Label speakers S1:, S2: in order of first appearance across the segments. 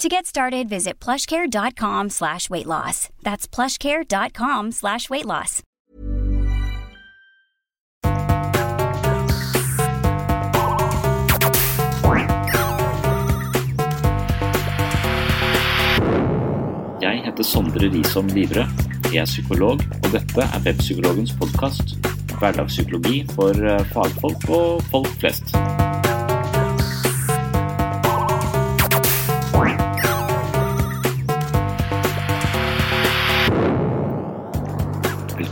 S1: To get started, visit plushcare.com slash weight loss. That's plushcare.com slash weight loss.
S2: Jeg heter Sondre Risom Livre. Jeg er psykolog, og dette er Webpsykologens podkast. Hverdagspsykologi for eh, fagfolk og folk flest.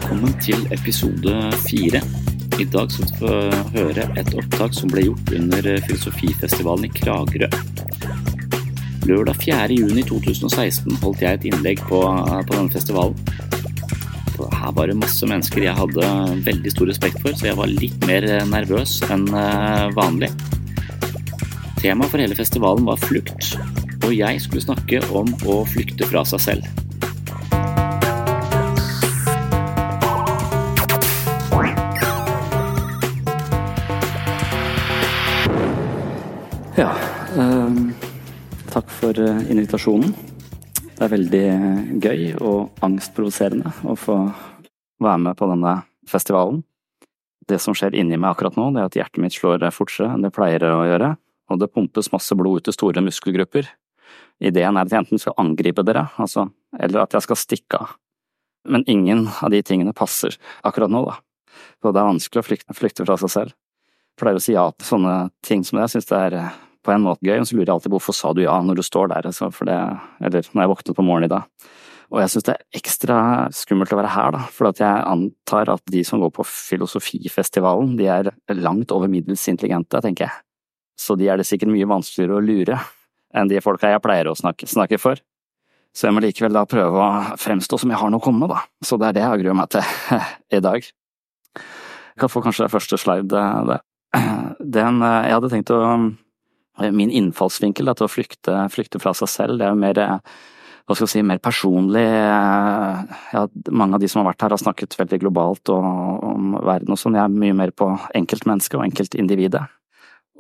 S2: Velkommen til episode fire. I dag skal du få høre et opptak som ble gjort under Filosofifestivalen i Kragerø. Lørdag 4. juni 2016 holdt jeg et innlegg på, på denne festivalen. Her var det masse mennesker jeg hadde veldig stor respekt for, så jeg var litt mer nervøs enn eh, vanlig. Temaet for hele festivalen var flukt, og jeg skulle snakke om å flykte fra seg selv. For eh, invitasjonen. Det er veldig gøy og angstprovoserende å få være med på denne festivalen. Det som skjer inni meg akkurat nå, det er at hjertet mitt slår fortere enn det pleier å gjøre, og det pumpes masse blod ut til store muskelgrupper. Ideen er at jeg enten skal angripe dere, altså, eller at jeg skal stikke av. Men ingen av de tingene passer akkurat nå, da. Så det er vanskelig å flykte, fra seg selv. Jeg pleier å si ja til sånne ting som det, jeg synes det er eh, på en måte gøy, og så lurer jeg alltid på hvorfor sa du ja når du står der, altså, det, eller når jeg våknet på morgenen i dag. Og jeg synes det er ekstra skummelt å være her, da, for jeg antar at de som går på Filosofifestivalen, de er langt over middels intelligente, tenker jeg. Så de er det sikkert mye vanskeligere å lure enn de folka jeg pleier å snakke, snakke for. Så jeg må likevel da prøve å fremstå som jeg har noe å komme med, da. Så det er det jeg gruer meg til i dag. Jeg kan få kanskje det første slide det. Den, jeg hadde tenkt å Min innfallsvinkel da, til å flykte, flykte, fra seg selv, det er jo mer hva skal jeg si, mer personlig. Ja, mange av de som har vært her har snakket veldig globalt og, om verden og sånn. Jeg er mye mer på enkeltmennesket og enkeltindividet.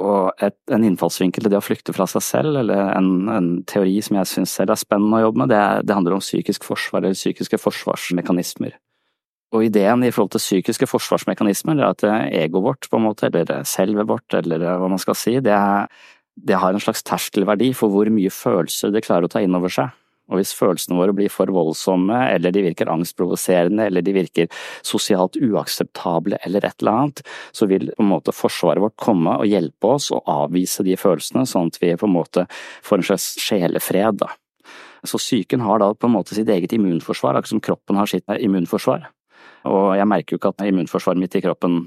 S2: Og et, en innfallsvinkel til det å flykte fra seg selv, eller en, en teori som jeg syns selv er spennende å jobbe med, det, det handler om psykisk forsvar eller psykiske forsvarsmekanismer. Og ideen i forhold til psykiske forsvarsmekanismer er at egoet vårt, på en måte, eller selvet vårt, eller hva man skal si, det, er, det har en slags terskelverdi for hvor mye følelser det klarer å ta inn over seg. Og hvis følelsene våre blir for voldsomme, eller de virker angstprovoserende, eller de virker sosialt uakseptable eller et eller annet, så vil på en måte forsvaret vårt komme og hjelpe oss å avvise de følelsene, sånn at vi på en måte får en slags sjelefred. da. Så psyken har da på en måte sitt eget immunforsvar, akkurat som kroppen har sitt immunforsvar. Og jeg merker jo ikke at immunforsvaret mitt i kroppen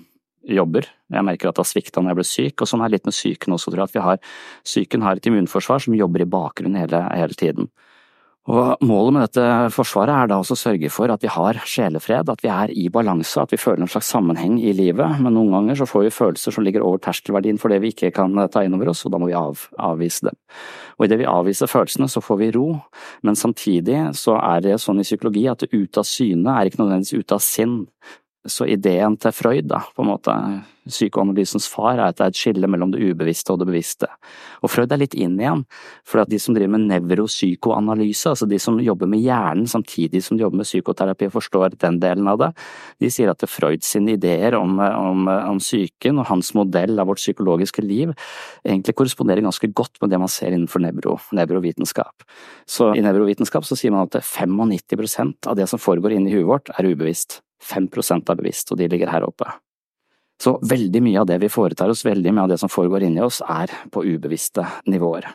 S2: jobber. Jeg merker at det har svikta når jeg ble syk, og sånn er det litt med psyken også, tror jeg. At vi har, psyken har et immunforsvar som jobber i bakgrunnen hele, hele tiden. Og Målet med dette forsvaret er da også å sørge for at vi har sjelefred, at vi er i balanse, at vi føler en slags sammenheng i livet. Men noen ganger så får vi følelser som ligger over terskelverdien for det vi ikke kan ta inn over oss, og da må vi av, avvise dem. Og idet vi avviser følelsene, så får vi ro, men samtidig så er det sånn i psykologi at ute av syne er ikke nødvendigvis ute av sinn. Så ideen til Freud, da, på en måte, psykoanalysens far, er at det er et skille mellom det ubevisste og det bevisste. Og Freud er litt inn igjen, for de som driver med nevropsykoanalyse, altså de som jobber med hjernen samtidig som de jobber med psykoterapi og forstår den delen av det, de sier at Freuds ideer om, om, om psyken og hans modell av vårt psykologiske liv egentlig korresponderer ganske godt med det man ser innenfor nevro, nevrovitenskap. Så i nevrovitenskap så sier man at 95% av det som foregår inni huet vårt, er ubevisst. 5% er bevisst, og de ligger her oppe. Så veldig mye av det vi foretar oss, veldig mye av det som foregår inni oss, er på ubevisste nivåer.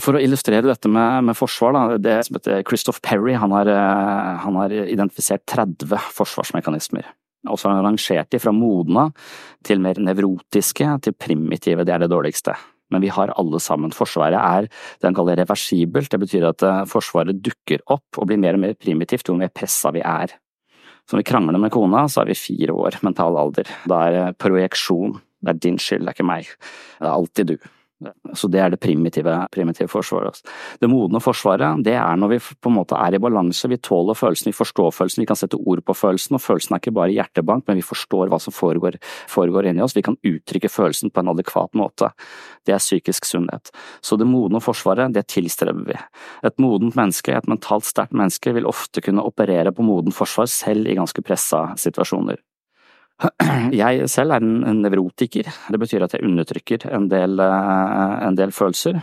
S2: For å illustrere dette med, med forsvar, da, det som heter Christoph Perry han har, eh, han har identifisert 30 forsvarsmekanismer. Og så har han rangert de fra modna til mer nevrotiske til primitive, det er det dårligste. Men vi har alle sammen. Forsvaret er det han kaller reversibelt, det betyr at eh, Forsvaret dukker opp og blir mer og mer primitivt jo mer pressa vi er. Så når vi krangler med kona, så er vi fire år mental alder. Da er det projeksjon. Det er din skyld, det er ikke meg. Det er alltid du. Så det er det primitive, primitive forsvaret. Det modne forsvaret, det er når vi på en måte er i balanse, vi tåler følelsen, vi forstår følelsen, vi kan sette ord på følelsen, og følelsen er ikke bare hjertebank, men vi forstår hva som foregår, foregår inni oss, vi kan uttrykke følelsen på en adekvat måte. Det er psykisk sunnhet. Så det modne forsvaret, det tilstreber vi. Et modent menneske, et mentalt sterkt menneske, vil ofte kunne operere på modent forsvar selv i ganske pressa situasjoner. Jeg selv er en nevrotiker. Det betyr at jeg undertrykker en del, eh, en del følelser.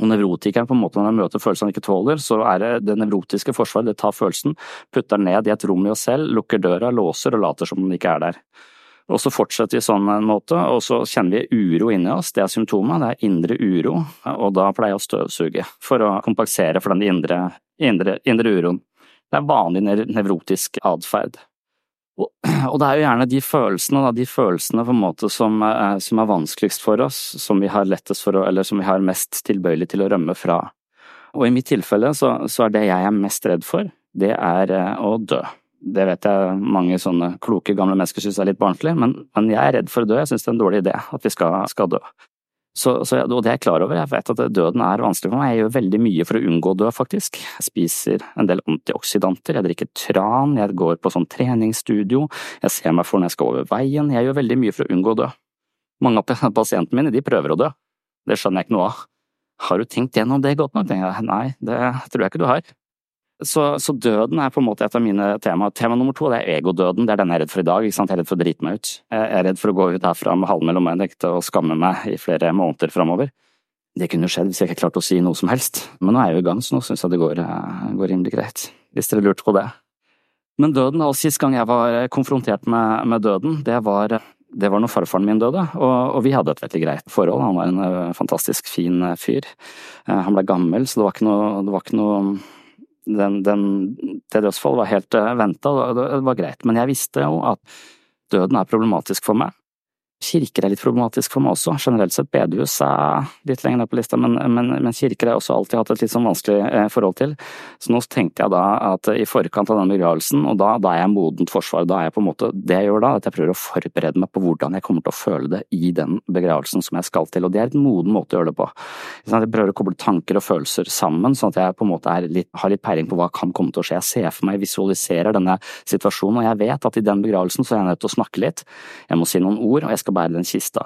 S2: Og nevrotikeren, på en måte når han møter følelser han ikke tåler, så er det det nevrotiske forsvaret, det tar følelsen, putter den ned i et rom i oss selv, lukker døra, låser og later som den ikke er der. Og så fortsetter vi sånn en måte, og så kjenner vi uro inni oss, det er symptomet, det er indre uro, og da pleier jeg å støvsuge for å kompensere for den indre, indre, indre uroen. Det er vanlig nevrotisk atferd. Og det er jo gjerne de følelsene, da, de følelsene som er, som er, vanskeligst for oss, som vi har lettest for å, eller som vi har mest tilbøyelig til å rømme fra. Og i mitt tilfelle så, så er det jeg er mest redd for, det er eh, å dø. Det vet jeg mange sånne kloke gamle mennesker synes er litt barnslig, men, men, jeg er redd for å dø. Jeg synes det er en dårlig idé at vi skal, skal dø. Så, så, og det er jeg klar over. Jeg vet at døden er vanskelig for meg. Jeg gjør veldig mye for å unngå å dø, faktisk. Jeg spiser en del antioksidanter, jeg drikker tran, jeg går på sånn treningsstudio, jeg ser meg for når jeg skal over veien. Jeg gjør veldig mye for å unngå å dø. Mange av pasientene mine de prøver å dø. Det skjønner jeg ikke noe av. Har du tenkt gjennom det godt nok? Nei, det tror jeg ikke du har. Så, så, døden er på en måte et av mine temaer. Tema nummer to det er egodøden. Det er den jeg er redd for i dag. ikke sant? Jeg er redd for å drite meg ut. Jeg er redd for å gå ut herfra med halen mellom øynene og skamme meg i flere måneder framover. Det kunne jo skjedd hvis jeg ikke klarte å si noe som helst, men nå er jeg jo i gang, så nå synes jeg det går, eh, går, rimelig greit. Hvis dere lurte på det. Men døden, all sist gang jeg var konfrontert med, med døden, det var, det var når farfaren min døde, og, og, vi hadde et veldig greit forhold. Han var en uh, fantastisk fin fyr. Han ble gammel, så det var ikke noe, det var ikke noe den, den, det dødsfallet var helt uh, venta, det var greit. Men jeg visste jo at døden er problematisk for meg. Kirker er litt problematisk for meg også. Generelt sett bedehus er litt lenger ned på lista, men, men, men kirker har jeg også alltid hatt et litt sånn vanskelig eh, forhold til. Så nå tenkte jeg da at i forkant av den begravelsen, og da, da er jeg modent forsvar, da er jeg på en måte Det jeg gjør da, at jeg prøver å forberede meg på hvordan jeg kommer til å føle det i den begravelsen som jeg skal til, og det er et moden måte å gjøre det på. Jeg prøver å koble tanker og følelser sammen, sånn at jeg på en måte litt, har litt peiling på hva kan komme til å skje. Jeg ser for meg, visualiserer denne situasjonen, og jeg vet at i den begravelsen så er jeg nødt til å snakke litt. Jeg må si noen ord, og jeg skal bære den kista.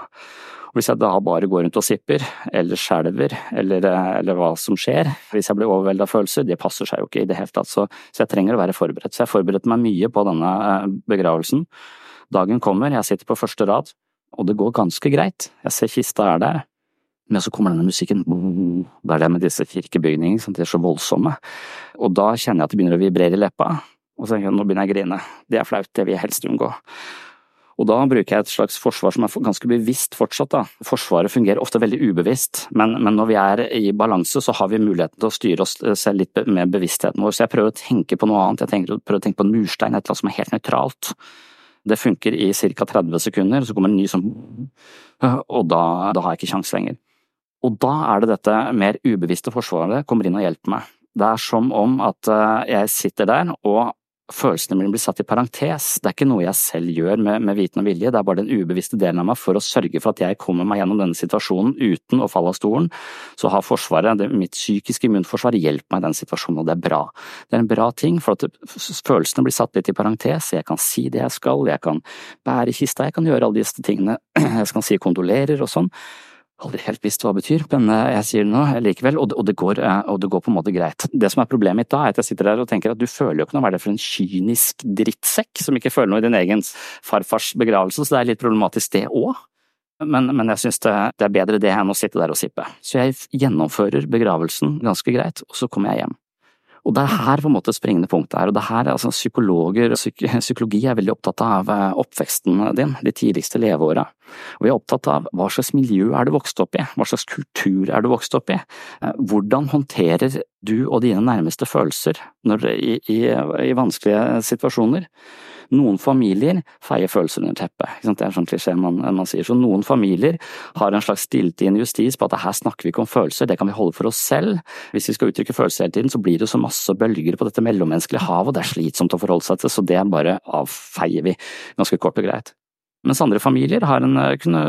S2: Og hvis jeg da bare går rundt og sipper, eller skjelver, eller, eller, hva som skjer, hvis jeg blir overveldet av følelser, det passer seg jo ikke i det hele tatt, så, så jeg trenger å være forberedt. Så jeg forberedte meg mye på denne eh, begravelsen. Dagen kommer, jeg sitter på første rad, og det går ganske greit. Jeg ser kista er der. Men så kommer denne musikken, det er det med disse kirkebygningene, de er så voldsomme. Og da kjenner jeg at det begynner å vibrere i leppa, og så tenker jeg nå begynner jeg å grine. Det er flaut, det vil jeg helst unngå. Og da bruker jeg et slags forsvar som er ganske bevisst fortsatt. Da. Forsvaret fungerer ofte veldig ubevisst, men, men, når vi er i balanse, så har vi muligheten til å styre oss eh, selv litt med bevisstheten vår. Så jeg prøver å tenke på noe annet. Jeg tenker, prøver å tenke på en murstein, et eller annet som er helt nøytralt. Det funker i ca. 30 sekunder, så kommer en ny sånn Og da, da har jeg ikke kjangs lenger. Og da er det dette mer ubevisste forsvaret kommer inn og hjelper meg. Det er som om at eh, jeg sitter der og følelsene mine blir satt i parentes. Det er ikke noe jeg selv gjør med, med viten og vilje, det er bare den ubevisste delen av meg for å sørge for at jeg kommer meg gjennom denne situasjonen uten å falle av stolen. Så har Forsvaret, det, mitt psykiske immunforsvar, hjulpet meg i den situasjonen, og det er bra. Det er en bra ting, for at følelsene blir satt litt i parentes, jeg kan si det jeg skal, jeg kan bære kista, jeg kan gjøre alle disse tingene, jeg skal si kondolerer og sånn aldri helt visst hva det betyr, men eh, jeg sier det nå likevel, og, det går, eh, og, det går, på en måte greit. Det som er problemet mitt da, er at jeg sitter der og tenker at du føler jo ikke noe, hva er det for en kynisk drittsekk som ikke føler noe i din egen farfars begravelse, så det er litt problematisk det òg. Men, men, jeg synes det, det, er bedre det enn å sitte der og sippe. Så jeg gjennomfører begravelsen ganske greit, og så kommer jeg hjem. Og det er her på en måte springende punktet er, og det er her altså, psykologer og psyk psykologi er veldig opptatt av eh, oppveksten din, de tidligste leveåra. Og vi er opptatt av hva slags miljø er du vokst opp i, hva slags kultur er du vokst opp i, eh, hvordan håndterer du og dine nærmeste følelser når, i, i, i vanskelige situasjoner. Noen familier feier følelser under teppet. Det er sånn klisjé man, man, sier. Så noen familier har en slags stilltiende justis på at her snakker vi ikke om følelser, det kan vi holde for oss selv. Hvis vi skal uttrykke følelser hele tiden, så blir det så masse bølger på dette mellommenneskelige havet, og det er slitsomt å forholde seg til, så det bare avfeier vi ganske kort og greit. Mens andre familier har, en, kunne,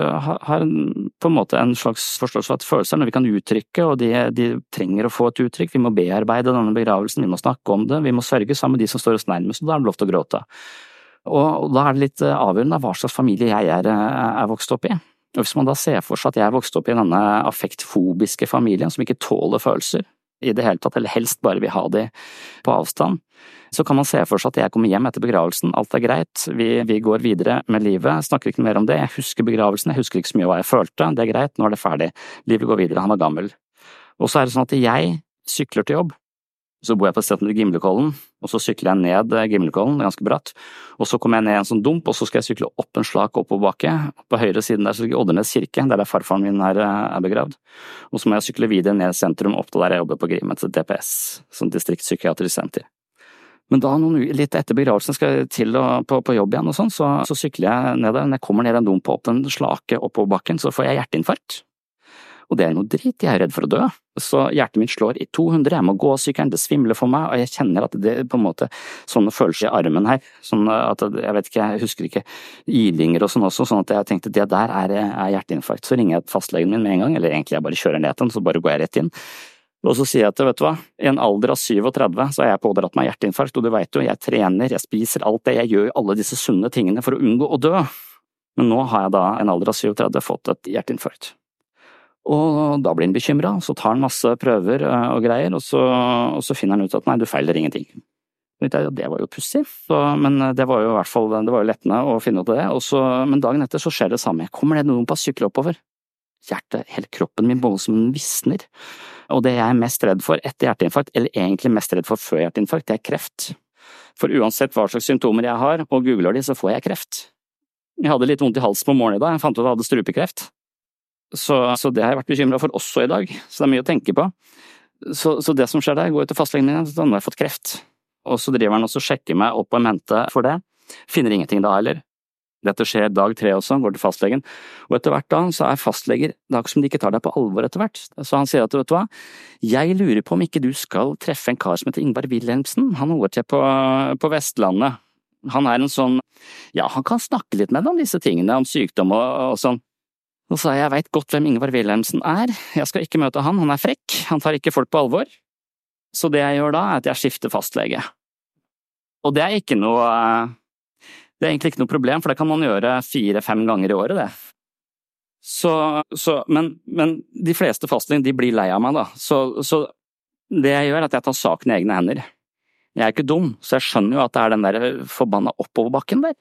S2: har en, på en måte en slags forståelse av at følelser er noe vi kan uttrykke, og de, de, trenger å få et uttrykk. Vi må bearbeide denne begravelsen, vi må snakke om det, vi må sørge sammen med de som står oss nærmest, og da er det lov til å gråte. Og da er det litt eh, avgjørende hva slags familie jeg er, eh, er vokst opp i. Og Hvis man da ser for seg at jeg er vokst opp i denne affektfobiske familien som ikke tåler følelser i det hele tatt, eller helst bare vil ha de på avstand, så kan man se for seg at jeg kommer hjem etter begravelsen, alt er greit, vi, vi går videre med livet, snakker ikke mer om det, jeg husker begravelsen, jeg husker ikke så mye hva jeg følte, det er greit, nå er det ferdig, livet går videre, han var gammel. Og så er det sånn at jeg sykler til jobb, så bor jeg på et sted som Gimlekollen, og så sykler jeg ned Gimlekollen, ganske bratt. Og så kommer jeg ned en sånn dump, og så skal jeg sykle opp en slak oppoverbakke. På høyre siden der så ligger Oddernes kirke, der er farfaren min er, eh, er begravd. Og så må jeg sykle videre ned sentrum, opp til der jeg jobber på Grimet, DPS, som distriktspsykiatrisk senter. Men da, noen, litt etter begravelsen, skal jeg til og, på, på, jobb igjen og sånn, så, så, sykler jeg ned der. Når jeg kommer ned en dump opp den slake oppoverbakken, så får jeg hjerteinfarkt. Og det er noe drit, jeg er redd for å dø. Så hjertet mitt slår i 200, jeg må gå sykkelen, det svimler for meg, og jeg kjenner at det på en måte sånne følelser i armen her. Sånn at jeg vet ikke, jeg husker ikke ilinger og sånn også, sånn at jeg tenkte det der er, er hjerteinfarkt. Så ringer jeg fastlegen min med en gang, eller egentlig jeg bare kjører ned til den, så bare går jeg rett inn. Og så sier jeg at vet du hva, i en alder av 37 så har jeg pådratt meg hjerteinfarkt, og du veit jo, jeg trener, jeg spiser alt det, jeg gjør alle disse sunne tingene for å unngå å dø. Men nå har jeg da, en alder av 37, fått et hjerteinfarkt. Og da blir han bekymra, så tar han masse prøver eh, og greier, og så, og så finner han ut at nei, du feiler ingenting. Det var jo pussig, men det var jo i hvert fall det var jo lettende å finne ut av det. Så, men dagen etter så skjer det samme. Kommer det noen på sykkel oppover. Hjertet, hele kroppen min bare som den visner. Og det jeg er mest redd for etter hjerteinfarkt, eller egentlig mest redd for før hjerteinfarkt, det er kreft. For uansett hva slags symptomer jeg har, og googler de, så får jeg kreft. Jeg hadde litt vondt i halsen på morgenen i dag, jeg fant ut at jeg hadde strupekreft. Så, så, det har jeg vært bekymra for også i dag, så det er mye å tenke på. Så, så det som skjer der, går ut til fastlegen min, så nå har jeg fått kreft. Og så driver han og sjekker meg opp en mente for det. Finner ingenting da heller. Dette skjer dag tre også, går til fastlegen. Og etter hvert da, så er fastleger Det er akkurat som de ikke tar deg på alvor etter hvert. Så han sier at vet du hva, jeg lurer på om ikke du skal treffe en kar som heter Ingvar Wilhelmsen. Han holder til på, på Vestlandet. Han er en sånn Ja, han kan snakke litt med deg om disse tingene, om sykdom og, og sånn. Så sa jeg jeg veit godt hvem Ingvar Wilhelmsen er, jeg skal ikke møte han, han er frekk, han tar ikke folk på alvor. Så det jeg gjør da, er at jeg skifter fastlege. Og det er ikke noe Det er egentlig ikke noe problem, for det kan man gjøre fire–fem ganger i året, det. Så, så men, men, de fleste fastlegene blir lei av meg, da. Så, så det jeg gjør, er at jeg tar saken i egne hender. Jeg er ikke dum, så jeg skjønner jo at det er den der forbanna oppoverbakken der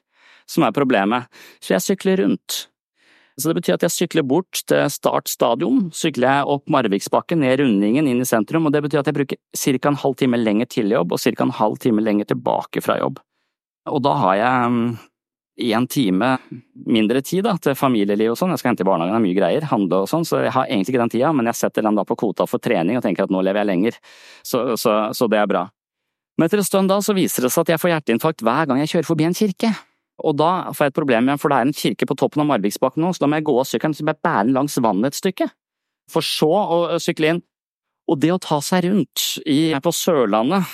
S2: som er problemet. Så jeg sykler rundt. Så det betyr at jeg sykler bort til Start stadion, sykler jeg opp Marviksbakken, ned rundingen, inn i sentrum, og det betyr at jeg bruker ca. en halv time lenger til jobb og ca. en halv time lenger tilbake fra jobb. Og da har jeg én mm, time mindre tid da, til familieliv og sånn, jeg skal hente i barnehagen, det er mye greier, handle og sånn, så jeg har egentlig ikke den tida, men jeg setter den da på kvota for trening og tenker at nå lever jeg lenger, så, så, så det er bra. Men etter en stund da så viser det seg at jeg får hjerteinfarkt hver gang jeg kjører forbi en kirke. Og da får jeg et problem igjen, for det er en kirke på toppen av Marviksbakken nå, så da må jeg gå av sykkelen jeg bære den langs vannet et stykke. For så å sykle inn. Og det å ta seg rundt i, på Sørlandet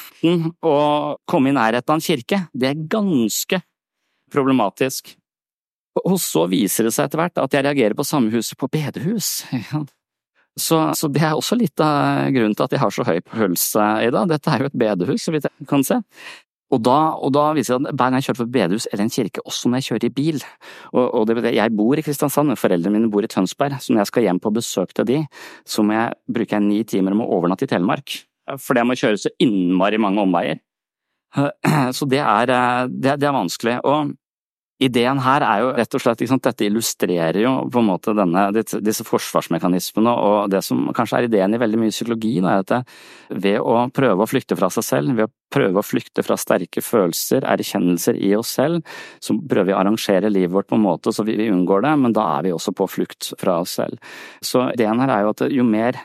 S2: og komme i nærheten av en kirke, det er ganske problematisk. Og så viser det seg etter hvert at jeg reagerer på samme huset på bedehus. Så, så, det er også litt av grunnen til at jeg har så høy puls i dag. Dette er jo et bedehus, så vidt jeg kan se. Og da, og da, viser det at hver gang jeg kjører på bedehus eller en kirke, også når jeg kjører i bil og, og det, Jeg bor i Kristiansand, men foreldrene mine bor i Tønsberg, så når jeg skal hjem på besøk til de, så må jeg bruke ni timer om å overnatte i Telemark. Fordi jeg må kjøre så innmari mange omveier. Så det er, det, det er vanskelig. Og Ideen her er jo rett og slett sant, Dette illustrerer jo på en måte denne, disse forsvarsmekanismene, og det som kanskje er ideen i veldig mye psykologi, er at ved å prøve å flykte fra seg selv, ved å prøve å flykte fra sterke følelser, erkjennelser i oss selv, så prøver vi å arrangere livet vårt på en måte så vi unngår det, men da er vi også på flukt fra oss selv. Så ideen her er jo at jo mer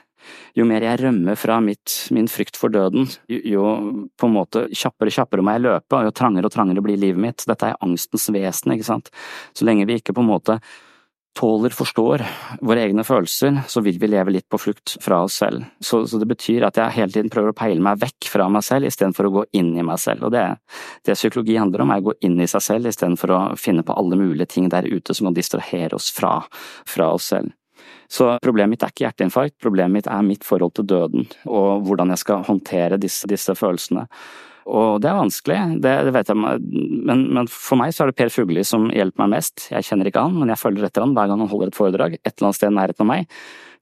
S2: jo mer jeg rømmer fra mitt, min frykt for døden, jo, på en måte kjappere og kjappere må jeg løpe, og jo trangere og trangere blir livet mitt. Dette er angstens vesen, ikke sant. Så lenge vi ikke på en måte tåler, forstår våre egne følelser, så vil vi leve litt på flukt fra oss selv. Så, så det betyr at jeg hele tiden prøver å peile meg vekk fra meg selv istedenfor å gå inn i meg selv. Og det, det psykologi handler om, er å gå inn i seg selv istedenfor å finne på alle mulige ting der ute som kan distrahere oss fra, fra oss selv. Så problemet mitt er ikke hjerteinfarkt, problemet mitt er mitt forhold til døden og hvordan jeg skal håndtere disse, disse følelsene. Og det er vanskelig, det, det vet jeg, men, men, for meg så er det Per Fugli som hjelper meg mest. Jeg kjenner ikke han, men jeg følger etter han hver gang han holder et foredrag et eller annet sted i nærheten av meg.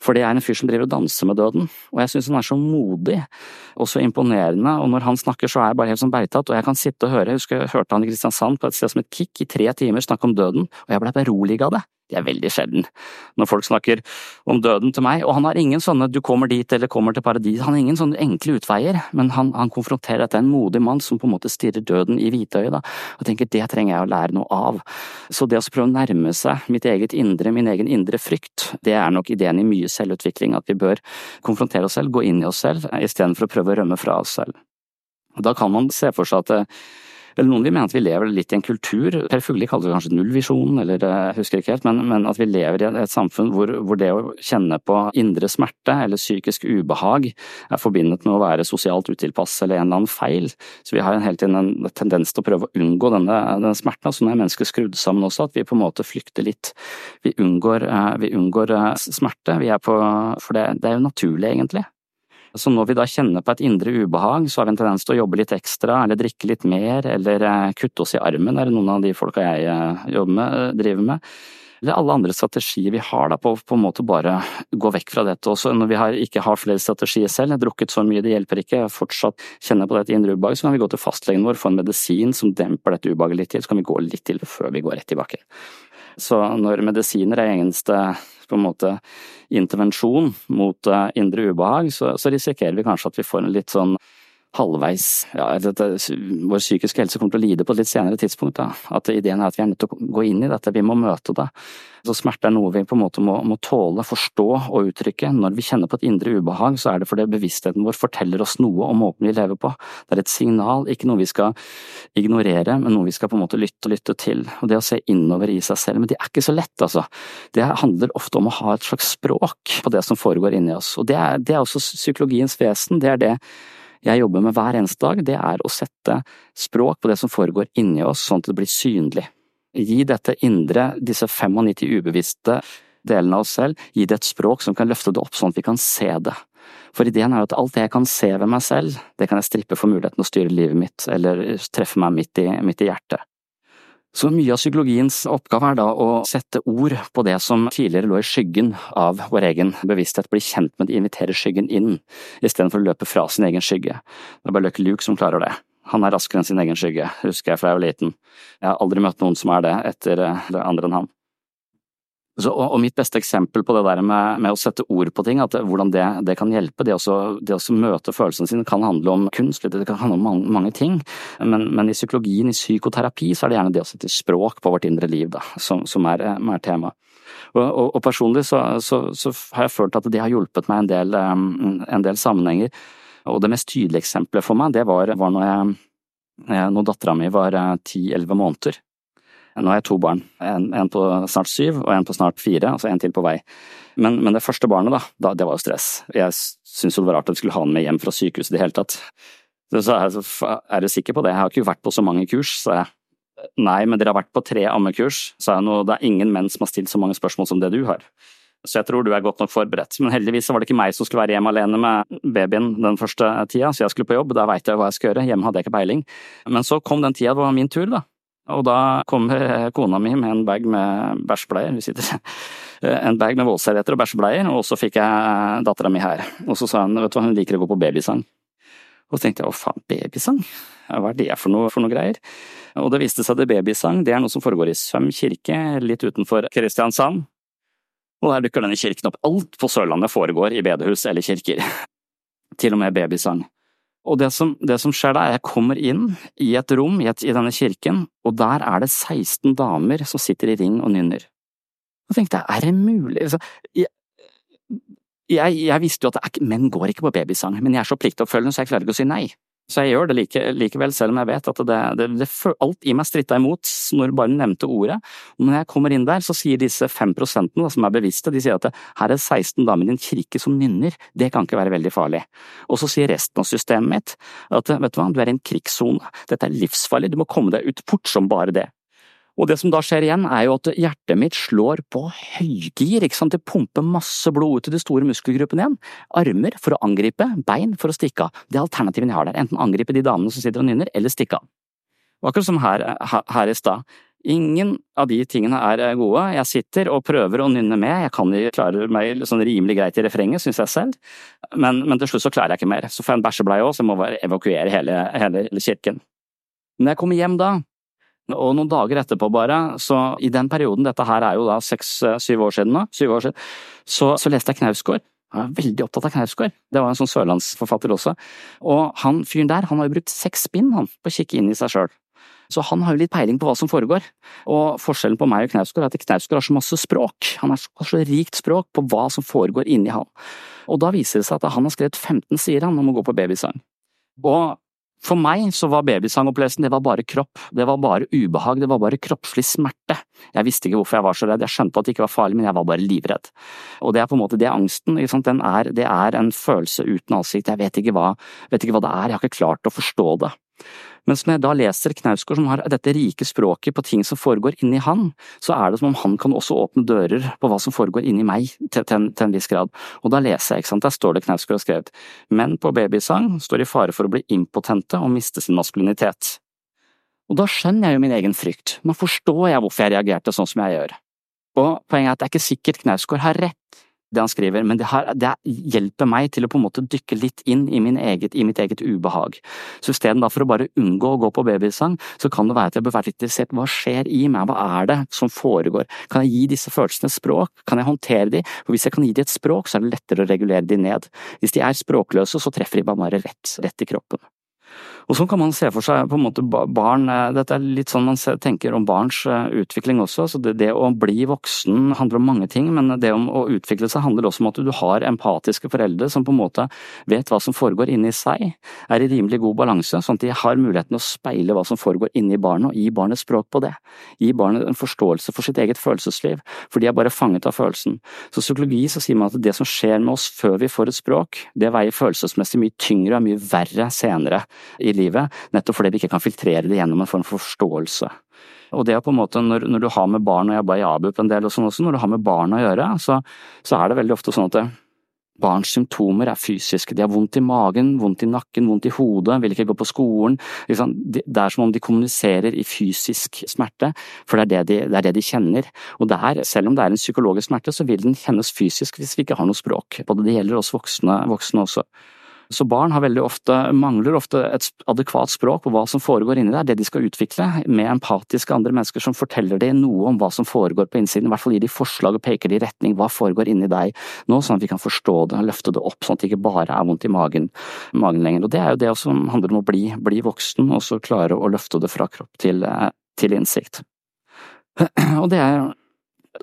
S2: For det er en fyr som driver og danser med døden, og jeg synes han er så modig og så imponerende, og når han snakker så er jeg bare helt sånn bergtatt, og jeg kan sitte og høre, jeg husker jeg hørte han i Kristiansand på et sted som et kick i tre timer snakke om døden, og jeg ble beroliget av det. Det er veldig sjelden når folk snakker om døden til meg, og han har ingen sånne du kommer dit eller kommer til paradis, han har ingen sånne enkle utveier, men han, han konfronterer dette en modig mann som på en måte stirrer døden i hvitøyet, da, og tenker det trenger jeg å lære noe av. Så det å prøve å nærme seg mitt eget indre, min egen indre frykt, det er nok ideen i mye selvutvikling, at vi bør konfrontere oss selv, gå inn i oss selv, istedenfor å prøve å rømme fra oss selv. Da kan man se for seg at eller noen vil mene at vi lever litt i en kultur, Per Fugli kaller det kanskje nullvisjon, eller eh, jeg husker ikke helt, men, men, at vi lever i et samfunn hvor, hvor, det å kjenne på indre smerte eller psykisk ubehag er forbindet med å være sosialt utilpass eller en eller annen feil. Så vi har hele tiden en tendens til å prøve å unngå denne, denne smerten. Så nå er mennesker skrudd sammen også, at vi på en måte flykter litt. Vi unngår, eh, vi unngår eh, smerte, vi er på, for det, det er jo naturlig egentlig. Så når vi da kjenner på et indre ubehag, så har vi en tendens til å jobbe litt ekstra, eller drikke litt mer, eller eh, kutte oss i armen, er det noen av de folka jeg eh, jobber med, eh, driver med. Eller alle andre strategier vi har da, på, på en måte bare gå vekk fra dette. Også når vi har, ikke har flere strategier selv, jeg har drukket så mye, det hjelper ikke, fortsatt kjenner på dette indre ubehaget, så kan vi gå til fastlegen vår, få en medisin som demper dette ubehaget litt til, så kan vi gå litt til før vi går rett tilbake. Så når medisiner er eneste på en måte intervensjon mot uh, indre ubehag, så, så, risikerer vi kanskje at vi får en litt sånn halvveis ja, dette, Vår psykiske helse kommer til å lide på et litt senere tidspunkt. Da. At ideen er at vi er nødt til å gå inn i dette, vi må møte det. Så smerte er noe vi på en måte må, må, tåle, forstå og uttrykke. Når vi kjenner på et indre ubehag, så er det fordi bevisstheten vår forteller oss noe om måten vi lever på. Det er et signal, ikke noe vi skal ignorere, men noe vi skal på en måte lytte og lytte til. Og det å se innover i seg selv. Men det er ikke så lett, altså. Det handler ofte om å ha et slags språk på det som foregår inni oss. Og det er, det er også psykologiens vesen. Det er det jeg jobber med hver eneste dag, det er å sette språk på det som foregår inni oss, sånn at det blir synlig. Gi dette indre, disse 95 ubevisste delene av oss selv, gi det et språk som kan løfte det opp sånn at vi kan se det. For ideen er jo at alt det jeg kan se ved meg selv, det kan jeg strippe for muligheten å styre livet mitt, eller treffe meg midt i, midt i hjertet. Så mye av psykologiens oppgave er da å sette ord på det som tidligere lå i skyggen av vår egen bevissthet, bli kjent med det, invitere skyggen inn, istedenfor å løpe fra sin egen skygge. Det er bare Lucky Luke som klarer det. Han er raskere enn sin egen skygge, husker jeg fra jeg var liten. Jeg har aldri møtt noen som er det etter det andre enn han. Så, og, og, mitt beste eksempel på det der med, med å sette ord på ting, at hvordan det, det kan hjelpe, det å møte følelsene sine, kan handle om kunst, det kan handle om mange, mange ting. Men, men, i psykologien, i psykoterapi, så er det gjerne det å sette språk på vårt indre liv da, som, som er, er tema. Og, og, og personlig så, så, så, har jeg følt at det har hjulpet meg en del, en del sammenhenger. Og det mest tydelige eksempelet for meg, det var, var når, jeg, når dattera mi var ti-elleve måneder. Nå har jeg to barn, en, en, på snart syv og en på snart fire, altså en til på vei. Men, men det første barnet, da, da, det var jo stress. Jeg syntes det var rart at vi skulle ha han med hjem fra sykehuset i det hele tatt. Så jeg, er du sikker på det, jeg har ikke vært på så mange kurs, sa jeg. Nei, men dere har vært på tre ammekurs, sa jeg nå, det er ingen menn som har stilt så mange spørsmål som det du har. Så jeg tror du er godt nok forberedt. Men heldigvis var det ikke meg som skulle være hjemme alene med babyen den første tida, så jeg skulle på jobb, da veit jeg hva jeg skal gjøre, hjemme hadde jeg ikke peiling. Men så kom den tida det var min tur, da. Og da kommer kona mi med en bag med bæsjbleier, vi sitter en bag med våtservietter og bæsjbleier, og så fikk jeg dattera mi her. Og så sa hun vet du hva, hun liker å gå på babysang. Og så tenkte jeg å faen, babysang? Hva er det for noe, for noe greier? Og det viste seg at babysang det er noe som foregår i Søm kirke, litt utenfor Kristiansand. Og der dukker denne kirken opp. Alt på Sørlandet foregår i bedehus eller kirker. Til og med babysang. Og det som, det som skjer da, jeg kommer inn i et rom i, et, i, denne kirken, og der er det 16 damer som sitter i ring og nynner. Og tenkte jeg, er det mulig? Altså, jeg, jeg, jeg, visste jo at menn går ikke på babysang, men jeg er så pliktoppfølgende så jeg klarer ikke å si nei. Så jeg gjør det like, likevel, selv om jeg vet at det, det, det, alt i meg stritta imot når bare nevnte ordet. Når jeg kommer inn der, så sier disse fem prosentene som er bevisste, de sier at her er 16 damer i en kirke som nynner, det kan ikke være veldig farlig. Og så sier resten av systemet mitt at vet du hva, du er i en krigssone, dette er livsfarlig, du må komme deg ut fort som bare det. Og det som da skjer igjen, er jo at hjertet mitt slår på høygir, ikke sant, det pumper masse blod ut i de store muskelgruppene igjen. Armer for å angripe, bein for å stikke av. Det er alternativene jeg har der, enten angripe de damene som sitter og nynner, eller stikke av. Og akkurat som her, her i stad. Ingen av de tingene er gode. Jeg sitter og prøver å nynne med, jeg kan klare meg sånn rimelig greit i refrenget, synes jeg selv, men, men, til slutt så klarer jeg ikke mer. Så får jeg en bæsjebleie òg, så jeg må evakuere hele, hele kirken. Når jeg kommer hjem da, og noen dager etterpå bare, så i den perioden, dette her er jo da seks-syv år siden nå, syv år siden, så, så leste jeg Knausgård. Jeg var veldig opptatt av Knausgård, det var en sånn sørlandsforfatter også. Og han fyren der, han har jo brukt seks spinn han, på å kikke inn i seg sjøl. Så han har jo litt peiling på hva som foregår. Og forskjellen på meg og Knausgård er at Knausgård har så masse språk, han har så rikt språk på hva som foregår inni han. Og da viser det seg at han har skrevet 15 sider han om å gå på babysang. Og for meg så var babysangopplevelsen det var bare kropp, det var bare ubehag, det var bare kroppslig smerte. Jeg visste ikke hvorfor jeg var så redd, jeg skjønte at det ikke var farlig, men jeg var bare livredd. Og det er på en måte det er angsten, er, det er en følelse uten ansikt, jeg vet ikke, hva, vet ikke hva det er, jeg har ikke klart å forstå det. Mens når jeg da leser Knausgård, som har dette rike språket på ting som foregår inni han, så er det som om han kan også åpne dører på hva som foregår inni meg, til, til, en, til en, viss grad. Og da leser jeg, ikke sant, der står det Knausgård har skrevet, menn på babysang står i fare for å bli impotente og miste sin maskulinitet. Og da skjønner jeg jo min egen frykt, nå forstår jeg hvorfor jeg reagerte sånn som jeg gjør. Og poenget er at det er ikke sikkert Knausgård har rett, det han skriver, men det, her, det, hjelper meg til å på en måte dykke litt inn i, eget, i mitt eget ubehag. Så istedenfor å bare unngå å gå på babysang, så kan det være at jeg bør være litt interessert hva skjer i meg, hva er det som foregår, kan jeg gi disse følelsene språk, kan jeg håndtere de, for hvis jeg kan gi de et språk, så er det lettere å regulere de ned. Hvis de er språkløse, så treffer de bare rett, rett i kroppen. Og sånn kan man se for seg på en måte barn eh, Dette er litt sånn man tenker om barns eh, utvikling også. så det, det, å bli voksen handler om mange ting, men det om å utvikle seg handler også om at du har empatiske foreldre som på en måte vet hva som foregår inni seg, er i rimelig god balanse, sånn at de har muligheten å speile hva som foregår inni barnet, og gi barnet språk på det. Gi barnet en forståelse for sitt eget følelsesliv, for de er bare fanget av følelsen. Så psykologi så sier man at det som skjer med oss før vi får et språk, det veier følelsesmessig mye tyngre og mye verre senere i livet, nettopp fordi vi ikke kan filtrere det gjennom en form for forståelse. Og det er på en måte, når, når du har med barn, og jeg bare i ABUP en del og sånn også, når du har med barn å gjøre, så, så er det veldig ofte sånn at det, Barns symptomer er fysiske, de har vondt i magen, vondt i nakken, vondt i hodet, vil ikke gå på skolen. Det er som om de kommuniserer i fysisk smerte, for det er det de, det er det de kjenner. Og der, selv om det er en psykologisk smerte, så vil den kjennes fysisk hvis vi ikke har noe språk. Både det gjelder oss voksne, voksne også. Så barn ofte, mangler ofte et adekvat språk på hva som foregår inni der, det de skal utvikle, med empatiske andre mennesker som forteller dem noe om hva som foregår på innsiden, i hvert fall gir de forslag og peker de i retning hva foregår inni deg nå, sånn at vi kan forstå det og løfte det opp, sånn at det ikke bare er vondt i magen, magen lenger. Og det er jo det som handler om å bli, bli voksen, og så klare å løfte det fra kropp til, til innsikt. Og det er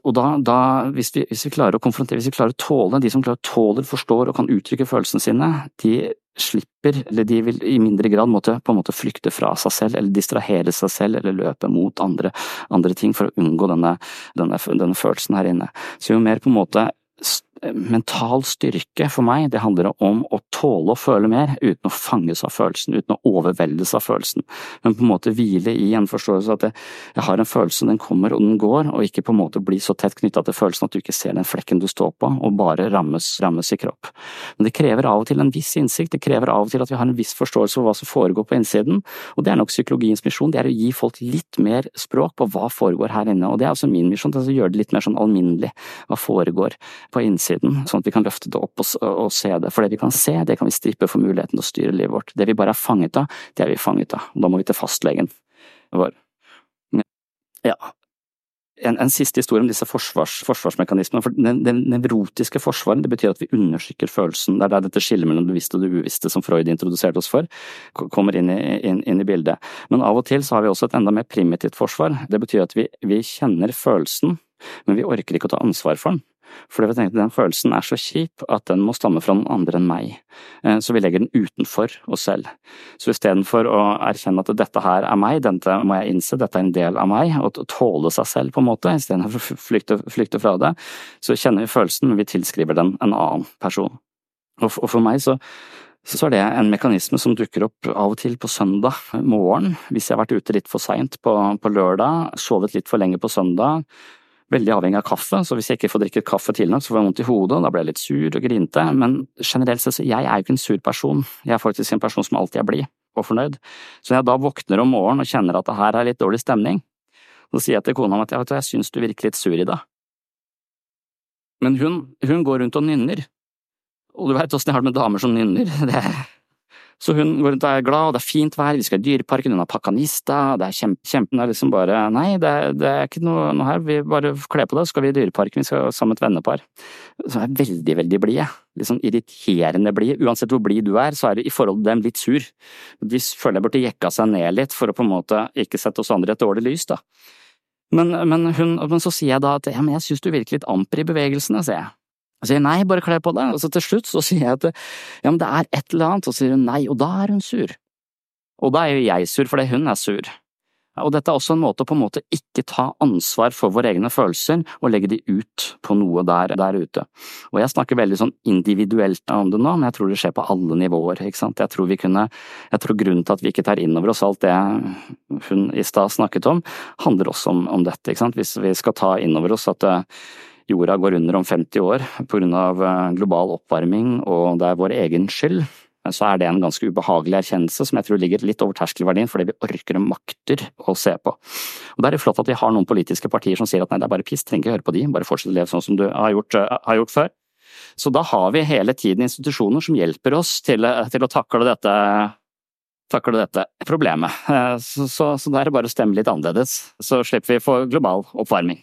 S2: og da, da hvis, vi, hvis, vi, klarer å konfrontere, hvis vi klarer å tåle, de som klarer å tåler, forstår og kan uttrykke følelsene sine, de slipper, eller de vil i mindre grad måtte, på en måte flykte fra seg selv, eller distrahere seg selv, eller løpe mot andre, andre ting for å unngå denne, denne, denne følelsen her inne. Så jo mer på en måte mental styrke for meg, det handler om å tåle å føle mer uten å fanges av følelsen, uten å overveldes av følelsen, men på en måte hvile i en forståelse at jeg har en følelse, den kommer og den går, og ikke på en måte bli så tett knytta til følelsen at du ikke ser den flekken du står på, og bare rammes, rammes i kropp. Men det krever av og til en viss innsikt, det krever av og til at vi har en viss forståelse for hva som foregår på innsiden, og det er nok psykologiens misjon, det er å gi folk litt mer språk på hva foregår her inne, og det er altså min misjon, er å gjøre det litt mer sånn alminnelig, hva foregår på innsiden innsiden, sånn at vi kan løfte det opp og, og, se det. For det vi kan se, det kan vi strippe for muligheten til å styre livet vårt. Det vi bare er fanget av, det er vi fanget av. Da må vi til fastlegen vår. Ja. En, en siste historie om disse forsvars, forsvarsmekanismene. for Den, den nevrotiske forsvaret det betyr at vi undersøker følelsen. Det er der dette skillet mellom det bevisste og det uvisste som Freud introduserte oss for, kommer inn i, inn, inn i, bildet. Men av og til så har vi også et enda mer primitivt forsvar. Det betyr at vi, vi kjenner følelsen, men vi orker ikke å ta ansvar for den. For vi tenkte den følelsen er så kjip at den må stamme fra noen andre enn meg, eh, så vi legger den utenfor oss selv. Så istedenfor å erkjenne at dette her er meg, dette må jeg innse, dette er en del av meg, og tåle seg selv på en måte, istedenfor å flykte, flykte fra det, så kjenner vi følelsen, men vi tilskriver den en annen person. Og for meg så så er det en mekanisme som dukker opp av og til på søndag morgen, hvis jeg har vært ute litt for seint på, på lørdag, sovet litt for lenge på søndag, veldig avhengig av kaffe, så hvis jeg ikke får drikket kaffe til nok, så får jeg vondt i hodet, da blir jeg litt sur og grinte, men generelt sett, jeg er jo ikke en sur person, jeg er faktisk en person som alltid er blid og fornøyd, så når jeg da våkner om morgenen og kjenner at det her er litt dårlig stemning, så sier jeg til kona at jeg, jeg syns du virker litt sur i dag. Men hun, hun går rundt og nynner, og du veit åssen jeg har det med damer som nynner, det så hun går rundt og er glad, og det er fint vær, vi skal i Dyreparken, hun har pakka nista, det er kjempe, kjempen er liksom bare Nei, det, det er ikke noe, noe, her, vi bare kler på det, så skal vi i Dyreparken, vi skal med et vennepar. Så er veldig, veldig blide. Sånn irriterende blide. Uansett hvor blid du er, så er det i forhold til dem litt sur. De føler jeg burde jekka seg ned litt for å på en måte ikke sette oss andre i et dårlig lys, da. Men, men, hun, men så sier jeg da at ja, men jeg synes du virker litt amper i bevegelsene, sier jeg. Jeg sier nei, bare kle på deg, og så til slutt så sier jeg at ja, men det er et eller annet, og så sier hun nei, og da er hun sur. Og da er jo jeg sur fordi hun er sur. Og dette er også en måte å på en måte ikke ta ansvar for våre egne følelser og legge de ut på noe der, der ute. Og jeg snakker veldig sånn individuelt om det nå, men jeg tror det skjer på alle nivåer, ikke sant. Jeg tror vi kunne, jeg tror grunnen til at vi ikke tar inn over oss alt det hun i stad snakket om, handler også om, om, dette, ikke sant. Hvis vi skal ta inn over oss at jorda går under om 50 år pga. Eh, global oppvarming og det er vår egen skyld, så er det en ganske ubehagelig erkjennelse som jeg tror ligger litt over terskelverdien for det vi orker og makter å se på. Og Da er det flott at vi har noen politiske partier som sier at nei, det er bare piss, trenger ikke høre på de, bare fortsett å leve sånn som du har gjort, uh, har gjort før. Så da har vi hele tiden institusjoner som hjelper oss til, eh, til å takle dette, takle dette problemet. Så, så, så da er det bare å stemme litt annerledes, så slipper vi få global oppvarming.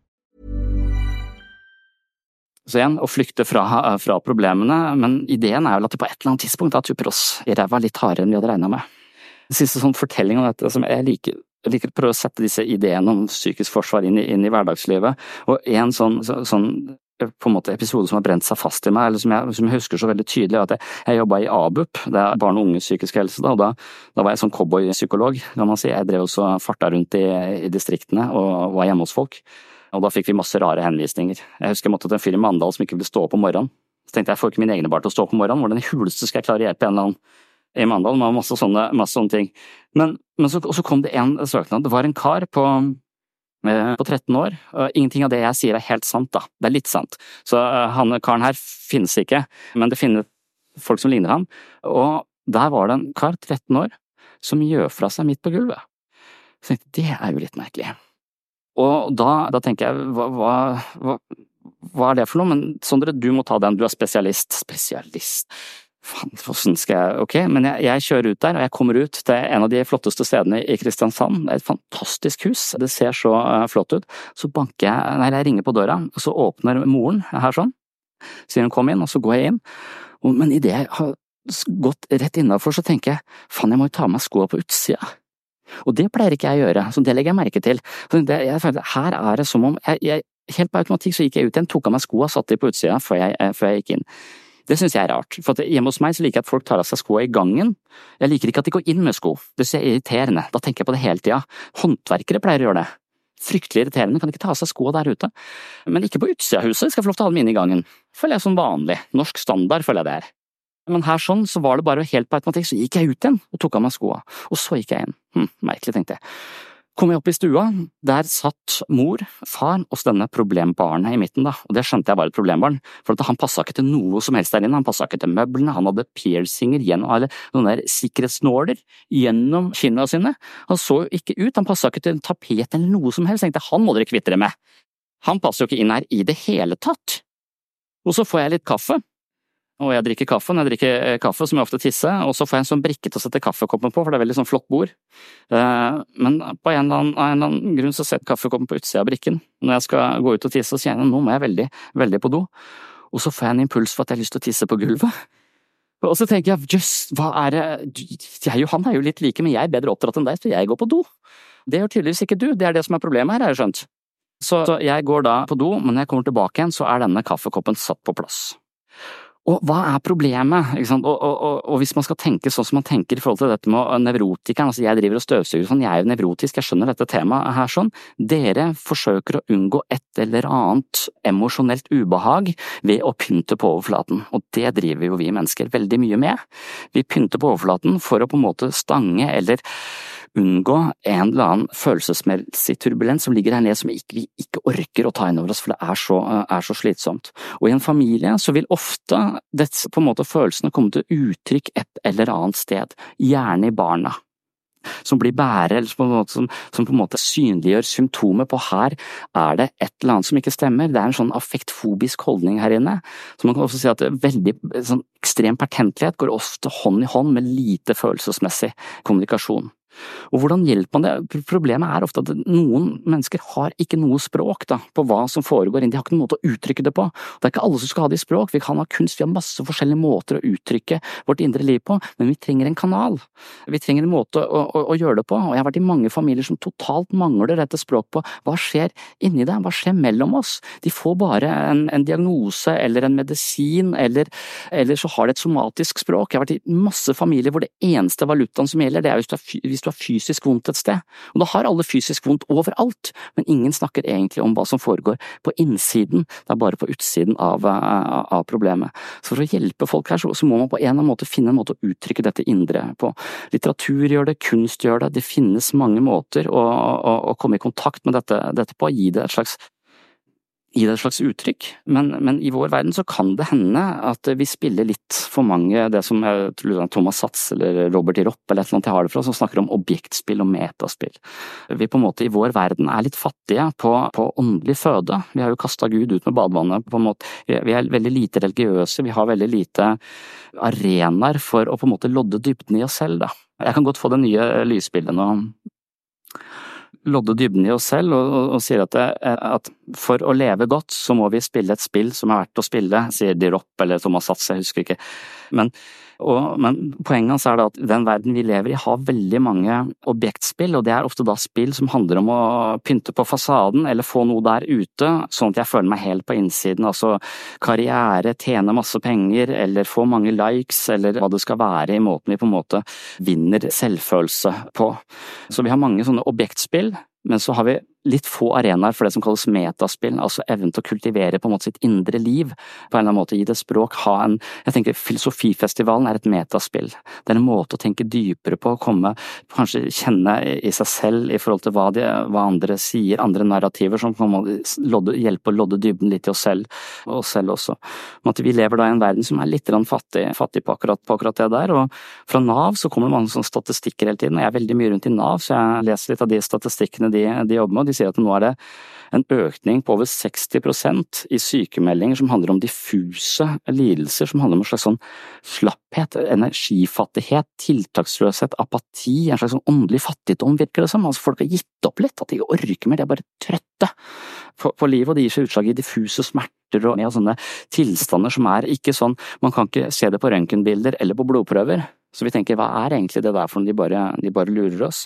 S2: Så igjen, å flykte fra, fra, problemene, men ideen er vel at det på et eller annet tidspunkt da tupper oss i ræva litt hardere enn vi hadde regna med. Den siste sånn fortelling om dette som jeg liker, jeg liker å prøve å sette disse ideene om psykisk forsvar inn i, inn i hverdagslivet, og en sånn, så, sånn på en måte episode som har brent seg fast i meg, eller som jeg, som jeg husker så veldig tydelig, at jeg, jeg jobba i ABUP, det er barn og unges psykiske helse, da, og da, da var jeg sånn cowboypsykolog, kan man si. Jeg drev også farta rundt i, i distriktene og var hjemme hos folk. Og da fikk vi masse rare henvisninger. Jeg husker jeg måtte til en fyr i Mandal som ikke ville stå opp om morgenen. Så tenkte jeg jeg får ikke mine egne barn til å stå opp om morgenen, hvordan i huleste skal jeg klare å hjelpe en eller annen i Mandal med masse sånne, masse sånne ting. Men, men så, så, kom det en søknad. Det var en kar på på 13 år. Ingenting av det jeg sier er helt sant, da. Det er litt sant. Så uh, han karen her finnes ikke, men det finnes folk som ligner ham. Og der var det en kar, 13 år, som gjør fra seg midt på gulvet. Så jeg tenkte det er jo litt merkelig. Og da, da tenker jeg hva, hva, hva, er det for noe? Men Sondre, du må ta den, du er spesialist. Spesialist. Faen, hvordan skal jeg Ok, men jeg, jeg, kjører ut der, og jeg kommer ut til en av de flotteste stedene i Kristiansand. Det er et fantastisk hus, det ser så uh, flott ut. Så banker jeg, nei, jeg ringer på døra, og så åpner moren her sånn. Sier hun kom inn, og så går jeg inn. Men idet jeg har gått rett innafor, så tenker jeg faen, jeg må jo ta av meg skoa på utsida. Og det pleier ikke jeg å gjøre, så det legger jeg merke til. Det, jeg her er det som om jeg, jeg, Helt på automatikk så gikk jeg ut igjen, tok av meg skoa, satte de på utsida før jeg, eh, før jeg gikk inn. Det synes jeg er rart, for hjemme hos meg så liker jeg at folk tar av seg skoa i gangen. Jeg liker ikke at de går inn med sko, det synes jeg er irriterende, da tenker jeg på det hele tida. Håndverkere pleier å gjøre det. Fryktelig irriterende, kan ikke ta av seg skoa der ute. Men ikke på utsida av huset, skal få lov til å ha dem inne i gangen. Føler jeg som vanlig, norsk standard føler jeg det er. Men her sånn så var det bare helt på automatikk, så gikk jeg ut igjen og tok av meg skoa, og så gikk jeg inn. Hm, merkelig, tenkte jeg. Kom jeg opp i stua, der satt mor, far og denne problembarnet i midten, da, og det skjønte jeg var et problembarn, for han passa ikke til noe som helst der inne, han passa ikke til møblene, han hadde piercinger gjennom, eller noen der sikkerhetsnåler gjennom kinna sine, han så jo ikke ut, han passa ikke til en tapet eller noe som helst, jeg tenkte han må dere kvitte dere med, han passer jo ikke inn her i det hele tatt. Og så får jeg litt kaffe, og jeg drikker kaffe. Når jeg drikker eh, kaffe, så må jeg ofte tisse, og så får jeg en sånn brikke til å sette kaffekoppen på, for det er veldig sånn flott bord. Eh, men på en eller annen, en eller annen grunn så setter kaffekoppen på utsida av brikken. Når jeg skal gå ut og tisse, så kjenner jeg nå må jeg veldig, veldig på do. Og så får jeg en impuls for at jeg har lyst til å tisse på gulvet. Og så tenker jeg jøss, hva er det Jeg og han er jo litt like, men jeg er bedre oppdratt enn deg, så jeg går på do. Det gjør tydeligvis ikke du, det er det som er problemet her, har jeg skjønt. Så jeg går da på do, men når jeg kommer tilbake igjen, så er denne kaffekoppen satt på plass. Og hva er problemet? Og, og, og, hvis man skal tenke sånn som man tenker i forhold til dette med nevrotikeren, altså jeg driver og støvsuger sånn, jeg er jo nevrotisk, jeg skjønner dette temaet her sånn, dere forsøker å unngå et eller annet emosjonelt ubehag ved å pynte på overflaten, og det driver jo vi mennesker veldig mye med. Vi pynter på overflaten for å på en måte stange eller unngå en eller annen følelsesmessig turbulens som ligger her nede som ikke, vi ikke orker å ta inn over oss, for det er så, er så, slitsomt. Og i en familie så vil ofte dette, på en måte følelsene komme til uttrykk et eller annet sted, gjerne i barna som blir bærer, eller på måte, som, som, på en måte synliggjør symptomer på her er det et eller annet som ikke stemmer. Det er en sånn affektfobisk holdning her inne. Så man kan også si at veldig sånn ekstrem pertentlighet går ofte hånd i hånd med lite følelsesmessig kommunikasjon. Og hvordan hjelper man det? Problemet er ofte at noen mennesker har ikke noe språk da, på hva som foregår, de har ikke noen måte å uttrykke det på. Det er ikke alle som skal ha det i språk, vi kan ha kunst, vi har masse forskjellige måter å uttrykke vårt indre liv på, men vi trenger en kanal. Vi trenger en måte å, å, å gjøre det på, og jeg har vært i mange familier som totalt mangler dette språket på. Hva skjer inni deg, hva skjer mellom oss? De får bare en, en diagnose eller en medisin, eller, eller, så har de et somatisk språk. Jeg har vært i masse familier hvor det eneste valutaen som gjelder, det er hvis du er, hvis du har fysisk vondt et sted. Og da har alle fysisk vondt overalt, men ingen snakker egentlig om hva som foregår på innsiden, det er bare på utsiden av, eh, av problemet. Så for å hjelpe folk her, så, så, må man på en eller annen måte finne en måte å uttrykke dette indre på. Litteratur gjør det, kunst gjør det, det finnes mange måter å, å, å komme i kontakt med dette, dette på, gi det et slags gi det et slags uttrykk, men, men, i vår verden så kan det hende at vi spiller litt for mange det som jeg tror Thomas Satz eller Robert Iropp eller et eller annet jeg har det fra, som snakker om objektspill og metaspill. Vi på en måte i vår verden er litt fattige på, på åndelig føde. Vi har jo kasta Gud ut med badevannet. på en måte. Vi er veldig lite religiøse, vi har veldig lite arenaer for å på en måte lodde dybden i oss selv. Da. Jeg kan godt få det nye lysbildet nå lodde dybden i oss selv og, og, og sier at, det, at, for å leve godt, så må vi spille et spill som er verdt å spille, sier de Ropp eller Thomas Satz, jeg husker ikke. Men og, men poenget hans er at den verden vi lever i har veldig mange objektspill, og det er ofte da spill som handler om å pynte på fasaden eller få noe der ute, sånn at jeg føler meg helt på innsiden. Altså karriere, tjene masse penger eller få mange likes eller hva det skal være i måten vi på en måte vinner selvfølelse på. Så vi har mange sånne objektspill, men så har vi litt få arenaer for det som kalles metaspill, altså evnen til å kultivere på en måte sitt indre liv, på en eller annen måte gi det språk, ha en Jeg tenker Filosofifestivalen er et metaspill. Det er en måte å tenke dypere på, komme, kanskje kjenne i seg selv i forhold til hva, de, hva andre sier, andre narrativer som kan hjelpe å lodde dybden litt i oss selv, og oss selv også. Men at vi lever da i en verden som er litt fattig, fattig på, akkurat, på, akkurat, det der, og fra Nav så kommer det mange sånne statistikker hele tiden, og jeg er veldig mye rundt i Nav, så jeg leser litt av de statistikkene de, de jobber med, de sier at nå er det en økning på over 60% i sykemeldinger som handler om diffuse lidelser, som handler om en slags sånn slapphet, energifattighet, tiltaksløshet, apati, en slags sånn åndelig fattigdom, virker det som. Altså folk har gitt opp litt, at de ikke orker mer, de er bare trøtte på, livet, og det gir seg utslag i diffuse smerter og med sånne tilstander som er ikke sånn, man kan ikke se det på røntgenbilder eller på blodprøver. Så vi tenker hva er egentlig det der for noe, de de bare lurer oss.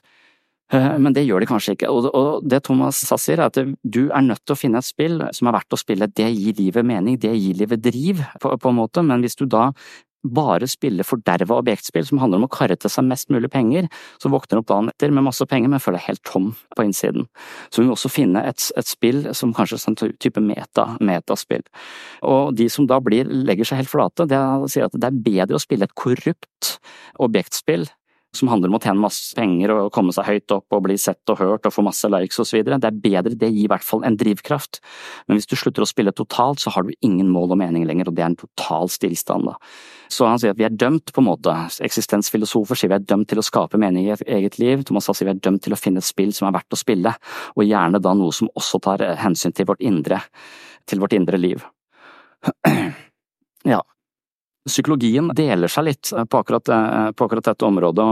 S2: Eh, men det gjør de kanskje ikke. Og det Thomas Sass sier, er at du er nødt til å finne et spill som er verdt å spille. Det gir livet mening, det gir livet driv, på, en måte. Men hvis du da bare spiller forderva objektspill som handler om å karre til seg mest mulig penger, så våkner du opp dagen etter med masse penger, men føler deg helt tom på innsiden. Så vi må også finne et, et spill som kanskje er en type meta, metaspill. Og de som da blir, legger seg helt flate, det sier at det er bedre å spille et korrupt objektspill som handler om å tjene masse penger og komme seg høyt opp og bli sett og hørt og få masse likes osv. Det er bedre, det gir i hvert fall en drivkraft. Men hvis du slutter å spille totalt, så har du ingen mål og mening lenger, og det er en total stillstand. da. Så han sier at vi er dømt, på en måte. Eksistensfilosofer sier vi er dømt til å skape mening i et eget liv. Thomas sier vi er dømt til å finne et spill som er verdt å spille, og gjerne da noe som også tar hensyn til vårt indre, til vårt indre liv. Ja, Psykologien deler seg litt på akkurat, eh, på akkurat dette området.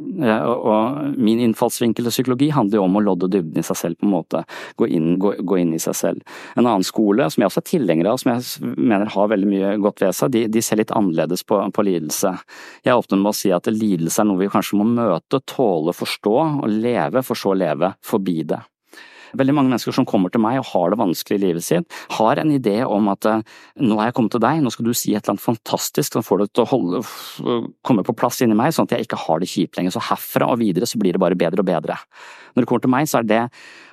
S2: Og min innfallsvinkel til psykologi handler jo om å lodde dybden i seg selv, på en måte. Gå inn, gå, gå inn, i seg selv. En annen skole, som jeg også er tilhenger av, som jeg mener har veldig mye godt ved seg, de, de ser litt annerledes på, på, lidelse. Jeg er opptatt med å si at lidelse er noe vi kanskje må møte, tåle, forstå og leve, for så å leve forbi det. Veldig mange mennesker som kommer til meg og har det vanskelig i livet sitt, har en idé om at eh, nå har jeg kommet til deg, nå skal du si et eller annet fantastisk som får det til å holde, komme på plass inni meg, sånn at jeg ikke har det kjipt lenger. Så herfra og videre så blir det bare bedre og bedre. Når det kommer til meg, så er det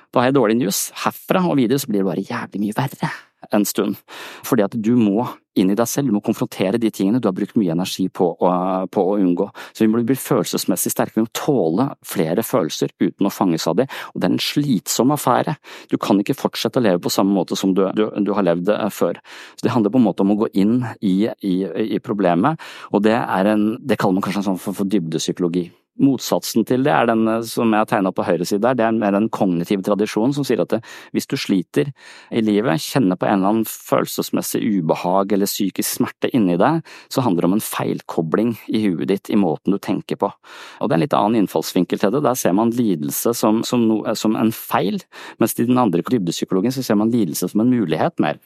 S2: da har jeg dårlig news. Herfra og videre så blir det bare jævlig mye verre en stund. Fordi at du må inn i deg selv, du må konfrontere de tingene du har brukt mye energi på på å unngå. Så vi må bli følelsesmessig sterke, vi må tåle flere følelser uten å fanges av dem. Og det er en slitsom affære. Du kan ikke fortsette å leve på samme måte som du, du, du har levd eh, før. Så Det handler på en måte om å gå inn i, i, i problemet, og det, en, det kaller man kanskje en sånn for, for dybdepsykologi. Motsatsen til det er den eh, som jeg har tegna på høyre side der, det er mer den kognitive tradisjonen som sier at det, hvis du sliter i livet, kjenner på en eller annen følelsesmessig ubehag eller psykisk smerte inni deg, så handler det om en feilkobling i huet ditt i måten du tenker på. Og det er en litt annen innfallsvinkel til det, der ser man lidelse som, som, no, som en feil, mens i den andre dybdepsykologien så ser man lidelse som en mulighet mer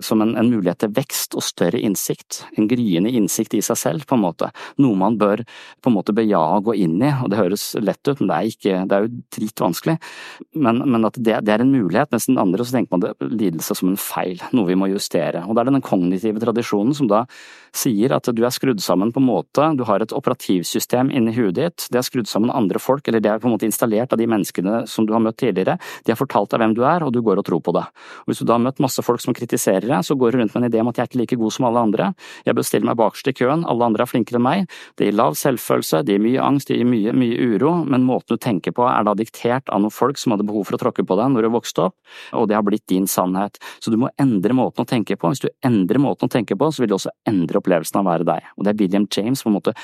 S2: som en, en, mulighet til vekst og større innsikt. En gryende innsikt i seg selv, på en måte. Noe man bør på en måte bejage og gå inn i. og Det høres lett ut, men det er, ikke, det er jo dritvanskelig. Men, men at det, det, er en mulighet, mens den andre så tenker man det, lidelse som en feil, noe vi må justere. Og Det er den kognitive tradisjonen som da sier at du er skrudd sammen på en måte, du har et operativsystem inni huet ditt, det er skrudd sammen andre folk, eller det er på en måte installert av de menneskene som du har møtt tidligere, de har fortalt deg hvem du er, og du går og tror på det. Og Hvis du da har møtt masse folk som kritiserer kritiserer jeg, så går du rundt med en idé om at jeg er ikke like god som alle andre. Jeg bør stille meg bakerst i køen, alle andre er flinkere enn meg. Det gir lav selvfølelse, det gir mye angst, det gir mye, mye uro, men måten du tenker på er da diktert av noen folk som hadde behov for å tråkke på deg når du vokste opp, og det har blitt din sannhet. Så du må endre måten å tenke på. Hvis du endrer måten å tenke på, så vil du også endre opplevelsen av å være deg. Og det er William James, på en måte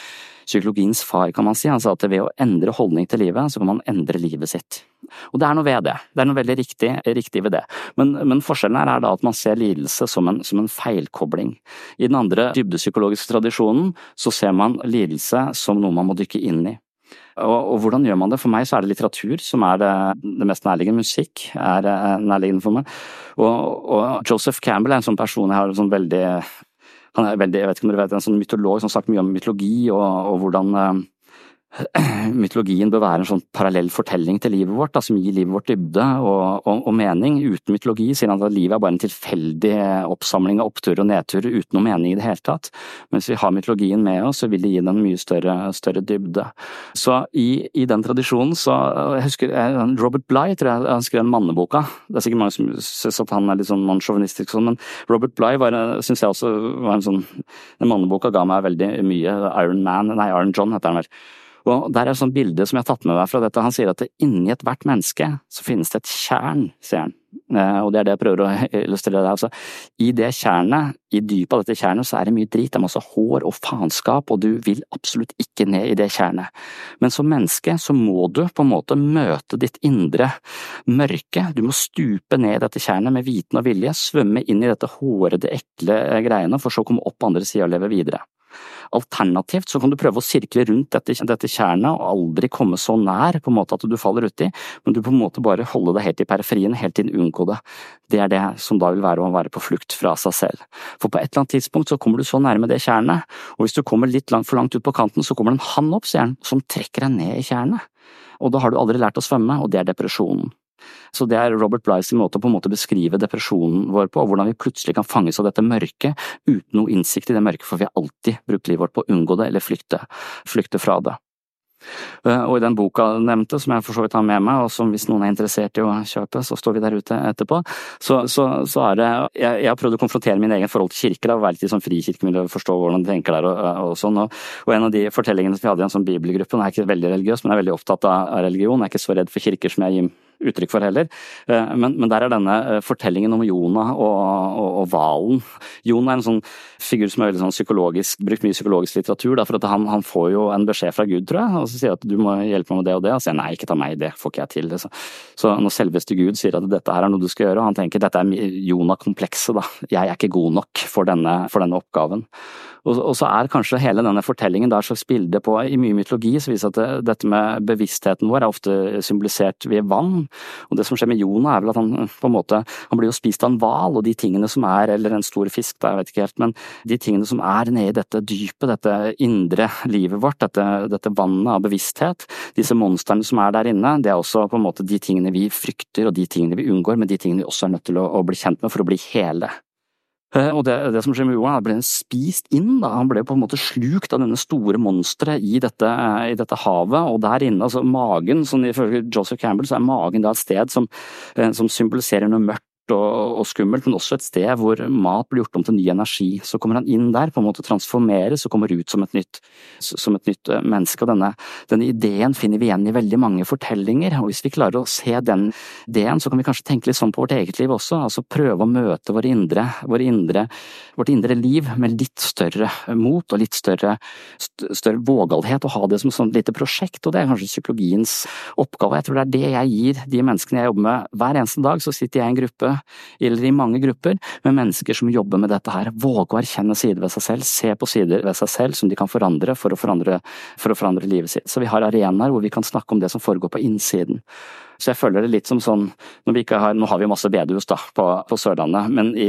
S2: psykologiens far, kan man si. Han sa at ved å endre holdning til livet, så kan man endre livet sitt. Og det er noe ved det. Det er noe veldig riktig, riktig ved det. Men, men, forskjellen her er da at man ser lidelse som en, som en feilkobling. I den andre dybdepsykologiske tradisjonen så ser man lidelse som noe man må dykke inn i. Og, og, hvordan gjør man det? For meg så er det litteratur som er det, det mest nærliggende. Musikk er eh, nærliggende for meg. Og, og, Joseph Campbell er en sånn person jeg har sånn veldig han er veldig, jeg vet ikke om dere vet, en sånn mytolog som har sagt mye om mytologi og, og hvordan eh, mytologien bør være en sånn parallell fortelling til livet vårt, da, som gir livet vårt dybde og, og, og, mening. Uten mytologi han at livet er bare en tilfeldig oppsamling av oppturer og nedturer uten noe mening i det hele tatt. Men hvis vi har mytologien med oss, så vil det gi den mye større, større dybde. Så i, i, den tradisjonen så jeg husker Robert Bligh tror jeg han skrev manneboka. Det er sikkert mange som syns at han er litt sånn mannssjåvinistisk sånn, men Robert Bligh syns jeg også var en sånn Den manneboka ga meg veldig mye. Iron Man, nei Iron John heter han vel. Og Der er et sånt bilde som jeg har tatt med meg fra dette. Han sier at inni ethvert menneske så finnes det et tjern, sier han. Eh, og det er det jeg prøver å illustrere. Altså, I det tjernet, i dypet av dette tjernet, så er det mye drit. Det er masse hår og faenskap, og du vil absolutt ikke ned i det tjernet. Men som menneske så må du på en måte møte ditt indre mørke. Du må stupe ned i dette tjernet med viten og vilje, svømme inn i dette hårete, ekle greiene, for så å komme opp på andre sida og leve videre. Alternativt så kan du prøve å sirkle rundt dette, dette tjernet og aldri komme så nær på en måte at du faller uti, men du på en måte bare holde deg helt i periferien, helt til unngå det. Det er det som da vil være å være på flukt fra seg selv. For på et eller annet tidspunkt så kommer du så nærme det tjernet, og hvis du kommer litt langt for langt ut på kanten, så kommer det en hann opp, sier han, som trekker deg ned i tjernet. Og da har du aldri lært å svømme, og det er depresjonen. Så det er Robert Blyes måte å på en måte beskrive depresjonen vår på, og hvordan vi plutselig kan fanges av dette mørket uten noe innsikt i det mørket, for vi har alltid brukt livet vårt på å unngå det eller flykte, flykte fra det. Eh, og i den boka du nevnte, som jeg for så vidt har med meg, og som hvis noen er interessert i å kjøpe, så står vi der ute etterpå, så, så, så er det jeg, jeg, har prøvd å konfrontere min egen forhold til kirker, og være litt i sånn frikirkemiljø, forstå hvordan de tenker der og, og sånn. Og, og, en av de fortellingene som vi hadde i en sånn bibelgruppe, den er ikke veldig religiøs, men er veldig opptatt av religion, jeg er ikke så redd for kirker som jeg gir uttrykk for heller. Eh, men, men, der er denne eh, fortellingen om Jonah og hvalen. Jonah er en sånn figur som veldig sånn brukt mye psykologisk litteratur. Da, for at han, han, får jo en beskjed fra Gud, tror jeg, og så sier at du må hjelpe meg med det og det. Og sier nei, ikke ta meg, det får ikke jeg til. Så, så når selveste Gud sier at dette her er noe du skal gjøre, og han tenker dette er Jonah-komplekset, da. Jeg er ikke god nok for denne, for denne oppgaven. Og, så er kanskje hele denne fortellingen da et slags bilde på I mye mytologi så viser at det, dette med bevisstheten vår er ofte symbolisert ved vann. Og det som skjer med Jonah er vel at han på en måte Han blir jo spist av en hval, og de tingene som er Eller en stor fisk, da, jeg vet ikke helt. Men de tingene som er nede i dette dypet, dette indre livet vårt, dette, dette vannet av bevissthet, disse monstrene som er der inne, det er også på en måte de tingene vi frykter og de tingene vi unngår, men de tingene vi også er nødt til å, å bli kjent med for å bli hele. Eh, og det, det, som skjer med Johan, ble spist inn. Da. Han ble på en måte slukt av denne store monsteret i, i, dette havet. Og der inne, altså magen, sånn ifølge Joseph Campbell, så er magen da et sted som, eh, som symboliserer noe mørkt og, og, skummelt, men også et sted hvor mat blir gjort om til ny energi. Så kommer han inn der, på en måte transformeres og kommer ut som et nytt, som et nytt eh, menneske. Og denne, denne, ideen finner vi igjen i veldig mange fortellinger, og hvis vi klarer å se den ideen, så kan vi kanskje tenke litt sånn på vårt eget liv også. Altså prøve å møte vår indre, vår indre, vårt indre liv med litt større mot og litt større, større vågalhet, og ha det som et sånt lite prosjekt. Og det er kanskje psykologiens oppgave. Jeg tror det er det jeg gir de menneskene jeg jobber med hver eneste dag. Så sitter jeg i en gruppe eller i mange grupper, med mennesker som jobber med dette her. Våge å erkjenne sider ved seg selv, se på sider ved seg selv som de kan forandre for å forandre, for å forandre livet sitt. Så vi har arenaer hvor vi kan snakke om det som foregår på innsiden. Så jeg føler det litt som sånn når vi ikke har, Nå har vi masse bedehus da, på, på, Sørlandet, men i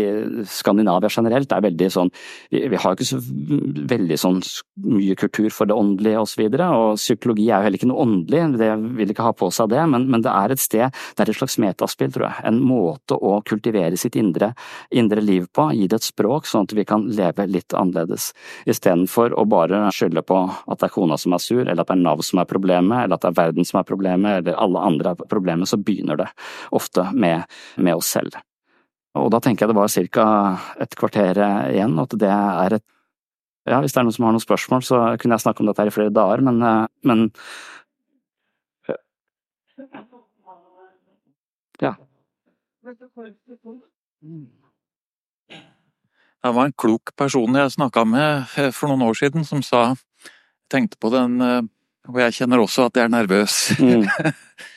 S2: Skandinavia generelt er veldig sånn Vi, vi har ikke så veldig sånn mye kultur for det åndelige osv. Og, så og psykologi er jo heller ikke noe åndelig, det vil ikke ha på seg det, men, men det er et sted, det er et slags metaspill, tror jeg. En måte å kultivere sitt indre, indre liv på, gi det et språk sånn at vi kan leve litt annerledes. Istedenfor å bare skylde på at det er kona som er sur, eller at det er Nav som er problemet, eller at det er verden som er problemet, eller alle andre er problemet problemet, så begynner det ofte med, med oss selv. Og da tenker jeg det var ca. et kvarter igjen, at det er et Ja, hvis det er noen som har noen spørsmål, så kunne jeg snakke om dette her i flere dager, men, men Ja.
S3: Det var en klok person jeg snakka med eh, for noen år siden, som sa Tenkte på den eh, Og jeg kjenner også at jeg er nervøs. Mm.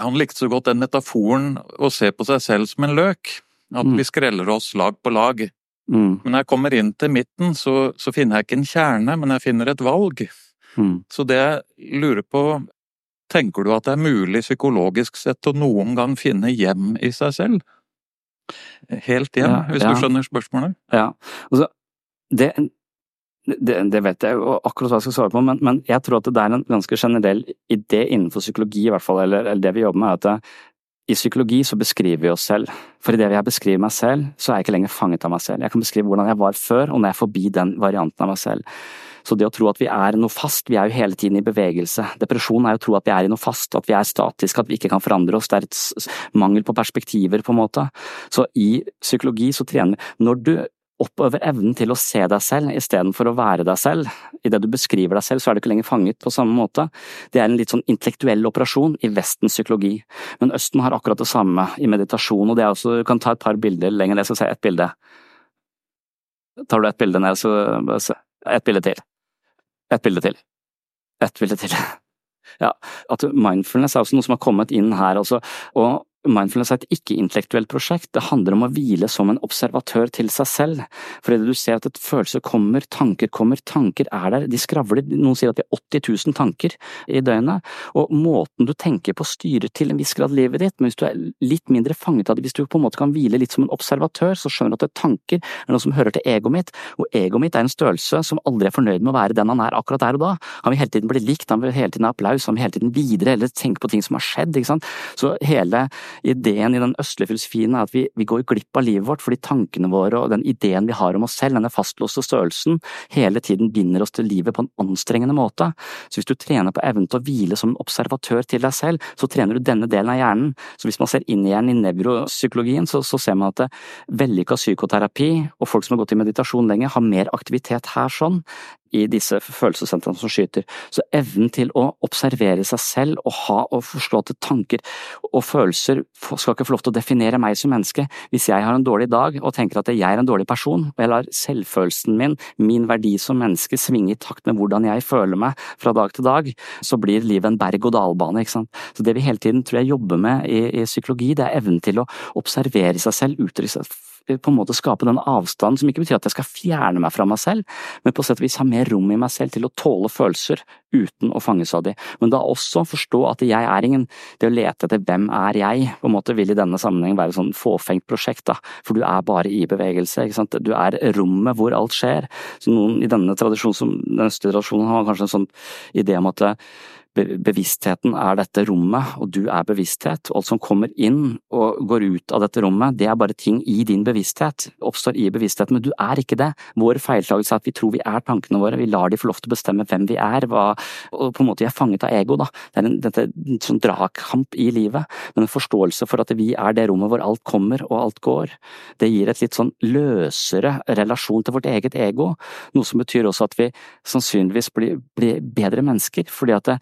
S3: Han likte så godt den metaforen å se på seg selv som en løk. At mm. vi skreller oss lag på lag. Mm. Men når jeg kommer inn til midten, så, så, finner jeg ikke en kjerne, men jeg finner et valg. Mm. Så det jeg lurer på Tenker du at det er mulig psykologisk sett å noen gang finne hjem i seg selv? Helt hjem, ja, hvis ja. du skjønner spørsmålet?
S2: Ja. Altså, det, det, det, vet jeg jo akkurat hva jeg skal svare på, men, men, jeg tror at det er en ganske generell idé innenfor psykologi, i hvert fall, eller, eller det vi jobber med, at det, i psykologi så beskriver vi oss selv. For idet jeg beskriver meg selv, så er jeg ikke lenger fanget av meg selv. Jeg kan beskrive hvordan jeg var før, og når jeg er forbi den varianten av meg selv. Så det å tro at vi er noe fast, vi er jo hele tiden i bevegelse. Depresjon er jo å tro at vi er i noe fast, at vi er statiske, at vi ikke kan forandre oss. Det er et mangel på perspektiver, på en måte. Så i psykologi så trener vi Når du oppover evnen til å se deg selv istedenfor å være deg selv. I det du beskriver deg selv, så er du ikke lenger fanget på samme måte. Det er en litt sånn intellektuell operasjon i Vestens psykologi, men Østen har akkurat det samme i meditasjon, og det er også, du kan ta et par bilder lenger ned, så se ett bilde. Tar du et bilde ned, så et bilde til. Et bilde til. Et bilde til. Ja, at mindfulness er også noe som har kommet inn her altså. og Mindfulness er et ikke-intellektuelt prosjekt, det handler om å hvile som en observatør til seg selv. Fordi du ser at et følelse kommer, tanker kommer, tanker er der, de skravler, noen sier at vi har 80 000 tanker i døgnet, og måten du tenker på styrer til en viss grad livet ditt, men hvis du er litt mindre fanget av det, hvis du på en måte kan hvile litt som en observatør, så skjønner du at tanker. Er noe som hører til egoet mitt, og egoet mitt er en størrelse som aldri er fornøyd med å være den han er akkurat der og da. Han vil hele tiden bli likt, han vil hele tiden ha applaus, han vil hele tiden videre, eller tenke på ting som har skjedd, ikke sant. Så hele ideen i den østlige filosofien er at vi, vi, går glipp av livet vårt fordi tankene våre og den ideen vi har om oss selv, denne fastlåste størrelsen, hele tiden binder oss til livet på en anstrengende måte. Så hvis du trener på evnen til å hvile som observatør til deg selv, så trener du denne delen av hjernen. Så hvis man ser inn i hjernen i nevropsykologien, så, så ser man at vellykka psykoterapi og folk som har gått i meditasjon lenge, har mer aktivitet her sånn i disse følelsessentrene som skyter. Så evnen til å observere seg selv og ha og forstå at tanker og følelser skal ikke få lov til å definere meg som menneske. Hvis jeg har en dårlig dag og tenker at jeg er en dårlig person, og jeg lar selvfølelsen min, min verdi som menneske, svinge i takt med hvordan jeg føler meg fra dag til dag, så blir livet en berg-og-dal-bane. ikke sant. Så det vi hele tiden tror jeg jobber med i, i psykologi, det er evnen til å observere seg selv, uttrykke seg på en måte skape den avstanden, som ikke betyr at jeg skal fjerne meg fra meg selv, men på sett og vis ha mer rom i meg selv til å tåle følelser uten å fanges av de. Men da også forstå at jeg er ingen Det å lete etter hvem er jeg, på en måte vil i denne sammenhengen være et sånn fåfengt prosjekt, da, for du er bare i bevegelse, ikke sant. Du er rommet hvor alt skjer. Så noen i denne tradisjonen, som den østlige tradisjonen, har kanskje en sånn idé om at bevisstheten er dette rommet, og du er bevissthet. Alt som kommer inn og går ut av dette rommet, det er bare ting i din bevissthet, oppstår i bevisstheten, men du er ikke det. Vår feiltagelse er at vi tror vi er tankene våre, vi lar de få lov til å bestemme hvem vi er, hva, og på en måte vi er fanget av ego, da. Det er en dette, sånn dragkamp i livet, men en forståelse for at vi er det rommet hvor alt kommer og alt går. Det gir et litt sånn løsere relasjon til vårt eget ego, noe som betyr også at vi sannsynligvis blir, blir bedre mennesker, fordi at det,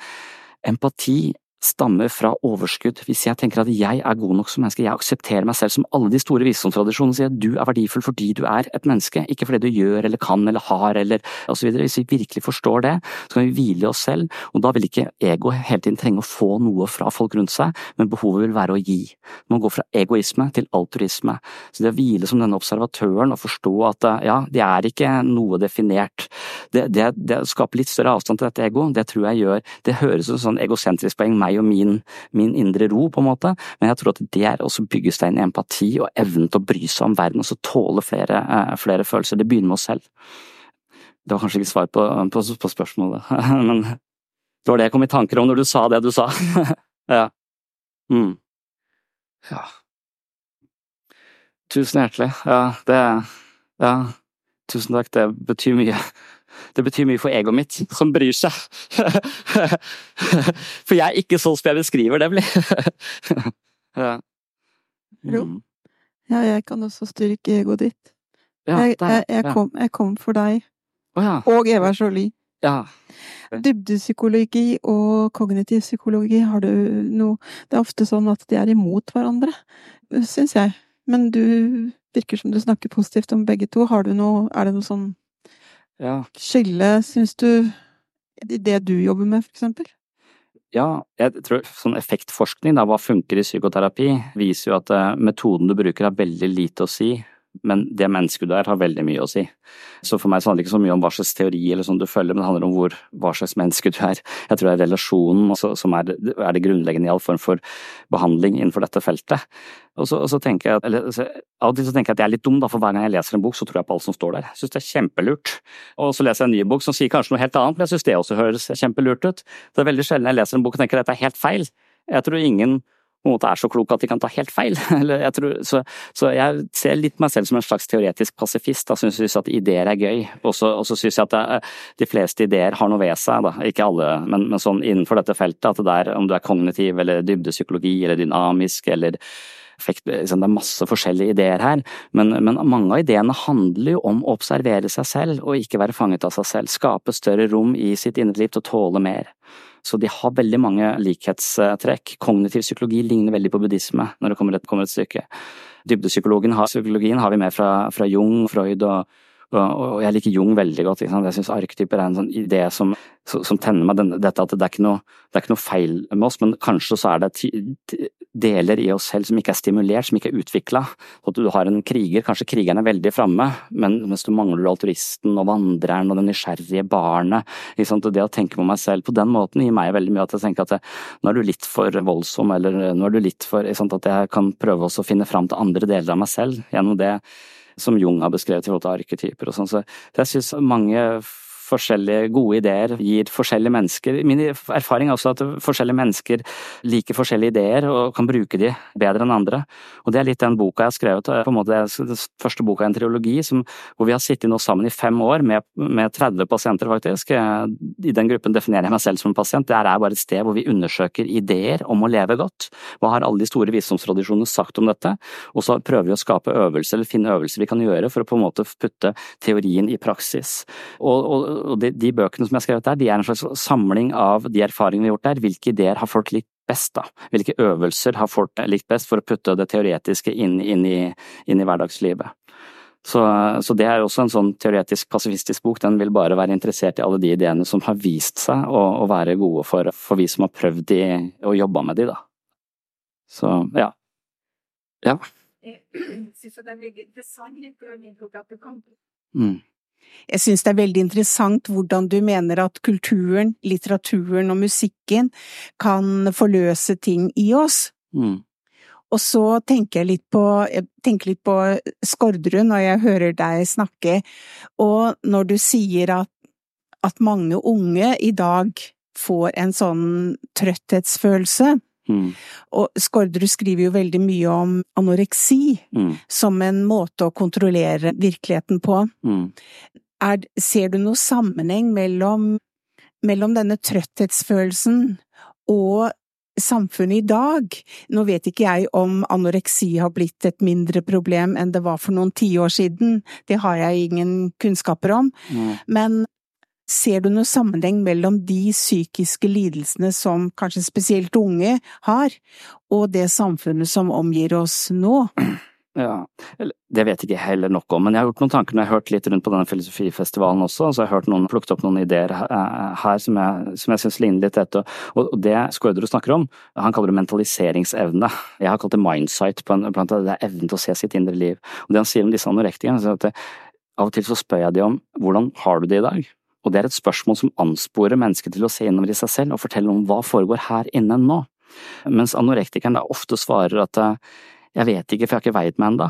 S2: empati stammer fra overskudd. Hvis jeg tenker at jeg er god nok som menneske, jeg aksepterer meg selv som alle de store visdomstradisjonene sier at du er verdifull fordi du er et menneske, ikke fordi du gjør eller kan eller har eller osv. Hvis vi virkelig forstår det, så kan vi hvile i oss selv, og da vil ikke ego hele tiden trenge å få noe fra folk rundt seg, men behovet vil være å gi. Man går fra egoisme til altruisme. Så det å hvile som denne observatøren og forstå at ja, det er ikke noe definert, det, det, det skaper litt større avstand til dette ego, det tror jeg gjør Det høres ut som sånn egosentrisk poeng, meg og min, min, indre ro, på en måte, men jeg tror at det er også byggestein i empati og evnen til å bry seg om verden, og så tåle flere, eh, flere, følelser. Det begynner med oss selv. Det var kanskje ikke svar på, på, på spørsmålet, men det var det jeg kom i tanker om når du sa det du sa. ja. Mm. ja. Tusen hjertelig. Ja, det Ja, tusen takk. Det betyr mye. Det betyr mye for egoet mitt, som bryr seg. For jeg er ikke sånn som jeg beskriver det blir.
S4: ja. Mm. Ja, jeg kan også styrke egoet ditt. Ja, jeg, jeg, jeg, kom, jeg, kom, for deg.
S2: Oh, ja.
S4: Og Eva Jolie.
S2: Ja.
S4: Dybdepsykologi og kognitiv psykologi, har du noe Det er ofte sånn at de er imot hverandre, syns jeg. Men du virker som du snakker positivt om begge to. Har du noe Er det noe sånn
S2: ja.
S4: skille, syns du, i det du jobber med, for eksempel?
S2: Ja, jeg tror sånn effektforskning, da, hva funker i psykoterapi, viser jo at uh, metoden du bruker har veldig lite å si men det mennesket du er, har veldig mye å si. Så for meg så handler det ikke så mye om hva slags teori eller sånn du følger, men det handler om hvor, hva slags menneske du er. Jeg tror det er relasjonen også, som er, er, det grunnleggende i all form for behandling innenfor dette feltet. Og så, og så tenker jeg, eller, så, Av og til så tenker jeg at jeg er litt dum, da, for hver gang jeg leser en bok, så tror jeg på alt som står der. Jeg syns det er kjempelurt. Og så leser jeg en ny bok som sier kanskje noe helt annet, men jeg syns det også høres kjempelurt ut. Det er veldig sjelden jeg leser en bok og tenker at dette er helt feil. Jeg tror ingen på en måte er så kloke at de kan ta helt feil. Jeg tror, så, så, jeg ser litt meg selv som en slags teoretisk pasifist. Da syns at ideer er gøy. Og så syns jeg at det, de fleste ideer har noe ved seg, da. ikke alle, men, men sånn innenfor dette feltet. At det der, om du er kognitiv eller dybdepsykologi eller dynamisk eller liksom, det er masse forskjellige ideer her, men, men, mange av ideene handler jo om å observere seg selv og ikke være fanget av seg selv. Skape større rom i sitt indre liv til å tåle mer. Så de har veldig mange likhetstrekk. Kognitiv psykologi ligner veldig på buddhisme når det kommer et, kommer et stykke. Dybdepsykologien har, psykologien har vi med fra, fra Jung, Freud og, og, jeg liker Jung veldig godt. Jeg syns arketyper er en sånn idé som, som tenner meg. denne, dette at det er, noe, det er, ikke noe, feil med oss, men kanskje så er det deler i oss selv som ikke er stimulert, som ikke er utvikla. At du har en kriger, kanskje krigeren er veldig framme, men mens du mangler altruisten og vandreren og det nysgjerrige barnet. Det å tenke på meg selv på den måten gir meg veldig mye at jeg tenker at jeg, nå er du litt for voldsom, eller nå er du litt for At jeg kan prøve å finne fram til andre deler av meg selv gjennom det som Jung har beskrevet i forhold til arketyper og sånn. Så jeg syns mange forskjellige gode ideer gir forskjellige mennesker Min erfaring er også at forskjellige mennesker liker forskjellige ideer og kan bruke de bedre enn andre. Og det er litt den boka jeg har skrevet, på en måte den første boka i en triologi, som, hvor vi har sittet nå sammen i fem år med, med 30 pasienter, faktisk. I den gruppen definerer jeg meg selv som en pasient. Det er bare et sted hvor vi undersøker ideer om å leve godt. Hva har alle de store visdomstradisjonene sagt om dette? Og så prøver vi å skape øvelser, eller finne øvelser vi kan gjøre for å på en måte putte teorien i praksis. Og, og og de, de, bøkene som jeg har skrevet der, de er en slags samling av de erfaringene vi har gjort der. Hvilke ideer har folk likt best, da? Hvilke øvelser har folk likt best for å putte det teoretiske inn, inn, i, inn i, hverdagslivet? Så, så, det er også en sånn teoretisk pasifistisk bok. Den vil bare være interessert i alle de ideene som har vist seg å, å være gode for, for, vi som har prøvd de og jobba med de, da. Så ja. Ja. Jeg syns det er veldig
S4: interessant. Mm. Jeg synes det er veldig interessant hvordan du mener at kulturen, litteraturen og musikken kan forløse ting i oss. Mm. Og så tenker jeg litt på, jeg tenker litt på Skårderud når jeg hører deg snakke, og når du sier at, at mange unge i dag får en sånn trøtthetsfølelse. Mm. Og Skårderud skriver jo veldig mye om anoreksi mm. som en måte å kontrollere virkeligheten på. Mm. Er, ser du noen sammenheng mellom, mellom denne trøtthetsfølelsen og samfunnet i dag. Nå vet ikke jeg om anoreksi har blitt et mindre problem enn det var for noen tiår siden, det har jeg ingen kunnskaper om, mm. men ser du noen sammenheng mellom de psykiske lidelsene som kanskje spesielt unge har, og det samfunnet som omgir oss nå?
S2: Ja, Det vet jeg ikke heller nok om, men jeg har gjort noen tanker når jeg har hørt litt rundt på denne filosofifestivalen også. så jeg har hørt noen, plukket opp noen ideer her som jeg, som jeg synes ligner litt dette. Og det Skårderud snakker om, han kaller det mentaliseringsevne. Jeg har kalt det mindsight, blant annet det er evnen til å se sitt indre liv. Og det han sier om disse anorektikerne, er at av og til så spør jeg de om hvordan har du det i dag? Og det er et spørsmål som ansporer mennesket til å se innover i seg selv og fortelle om hva foregår her inne nå. Mens anorektikeren da ofte svarer at jeg vet ikke, for jeg har ikke veid meg ennå.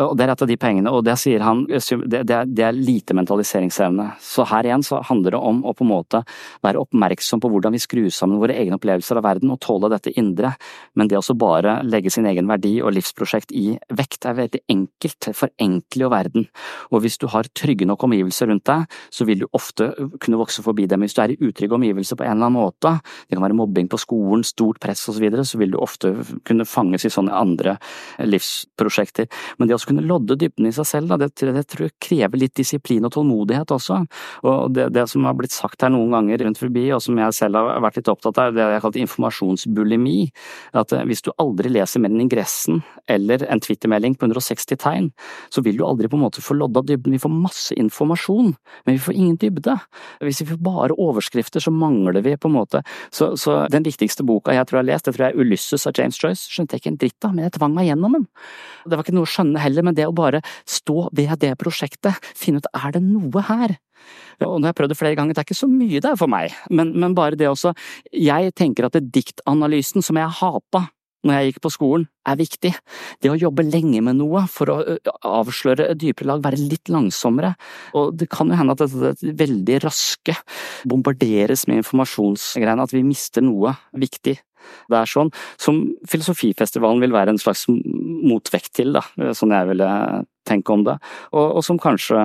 S2: Og det er et av de pengene, og det sier han, det er, lite mentaliseringsevne. Så her igjen så handler det om å på en måte være oppmerksom på hvordan vi skrur sammen våre egne opplevelser av verden og tåle dette indre, men det å bare legge sin egen verdi og livsprosjekt i vekt er veldig enkelt, forenkler jo verden. Og hvis du har trygge nok omgivelser rundt deg, så vil du ofte kunne vokse forbi dem. Hvis du er i utrygge omgivelser på en eller annen måte, det kan være mobbing på skolen, stort press osv., så, videre, så vil du ofte kunne fanges i sånne andre livsprosjekter. Men det å kunne lodde dybden i seg selv, da, det, det, tror jeg krever litt disiplin og tålmodighet også. Og det, det, som har blitt sagt her noen ganger rundt forbi, og som jeg selv har vært litt opptatt av, det jeg har kalt informasjonsbulimi. At eh, hvis du aldri leser mer enn ingressen eller en twittermelding på 160 tegn, så vil du aldri på en måte få lodda dybden. Vi får masse informasjon, men vi får ingen dybde. Hvis vi får bare overskrifter, så mangler vi på en måte Så, så den viktigste boka jeg tror jeg har lest, det tror jeg er Ulysses av James Joyce. Skjønte jeg ikke en dritt av, men jeg tvang meg gjennom den. Det var ikke noe å skjønne heller, men det å bare stå ved det prosjektet, finne ut er det noe her? Og har jeg prøvd det flere ganger, det er ikke så mye der for meg, men, men bare det også… Jeg tenker at det diktanalysen som jeg hata når jeg gikk på skolen, er viktig. Det å jobbe lenge med noe for å avsløre dypere lag, være litt langsommere. Og det kan jo hende at dette veldig raske bombarderes med informasjonsgreiene, at vi mister noe viktig det er sånn, som Filosofifestivalen vil være en slags motvekt til, da, sånn jeg ville tenke om det, og, og som kanskje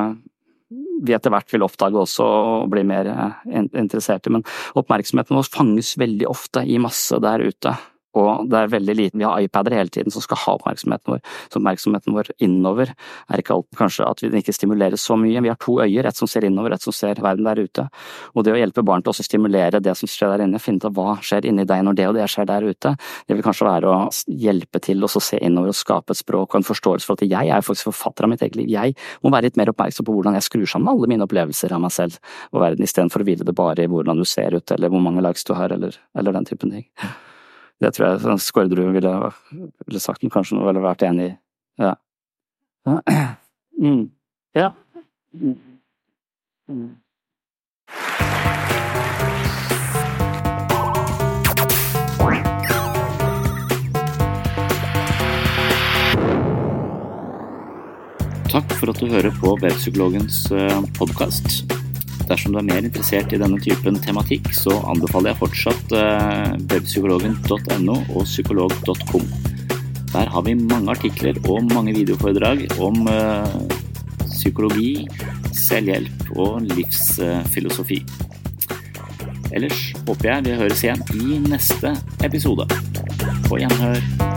S2: vi etter hvert vil oppdage også og bli mer eh, interessert i. Men oppmerksomheten vår fanges veldig ofte i masse der ute og det er veldig liten. Vi har iPader hele tiden som skal ha oppmerksomheten vår. Så oppmerksomheten vår innover er ikke alt, kanskje at vi ikke stimuleres så mye. Vi har to øyer, et som ser innover, et som ser verden der ute. Og det å hjelpe barn til å stimulere det som skjer der inne, finne ut av hva skjer inni deg når det og det skjer der ute, det vil kanskje være å hjelpe til å se innover og skape et språk og en forståelse for at jeg er faktisk forfatter av mitt eget liv. Jeg må være litt mer oppmerksom på hvordan jeg skrur sammen alle mine opplevelser av meg selv og verden, istedenfor å hvile det bare i hvordan du ser ut eller hvor mange likes du har eller, eller den typen ting. Det tror jeg Skårderud ville, ville sagt, men kanskje noe ville vært enig i. Ja. Mm. Ja. Mm. Mm. Takk for at du hører på Webpsykologens eh, podkast. Dersom du er mer interessert i denne typen tematikk, så anbefaler jeg fortsatt eh, webpsykologen.no og psykolog.com. Der har vi mange artikler og mange videoforedrag om eh, psykologi, selvhjelp og livsfilosofi. Ellers håper jeg vi høres igjen i neste episode. På gjenhør.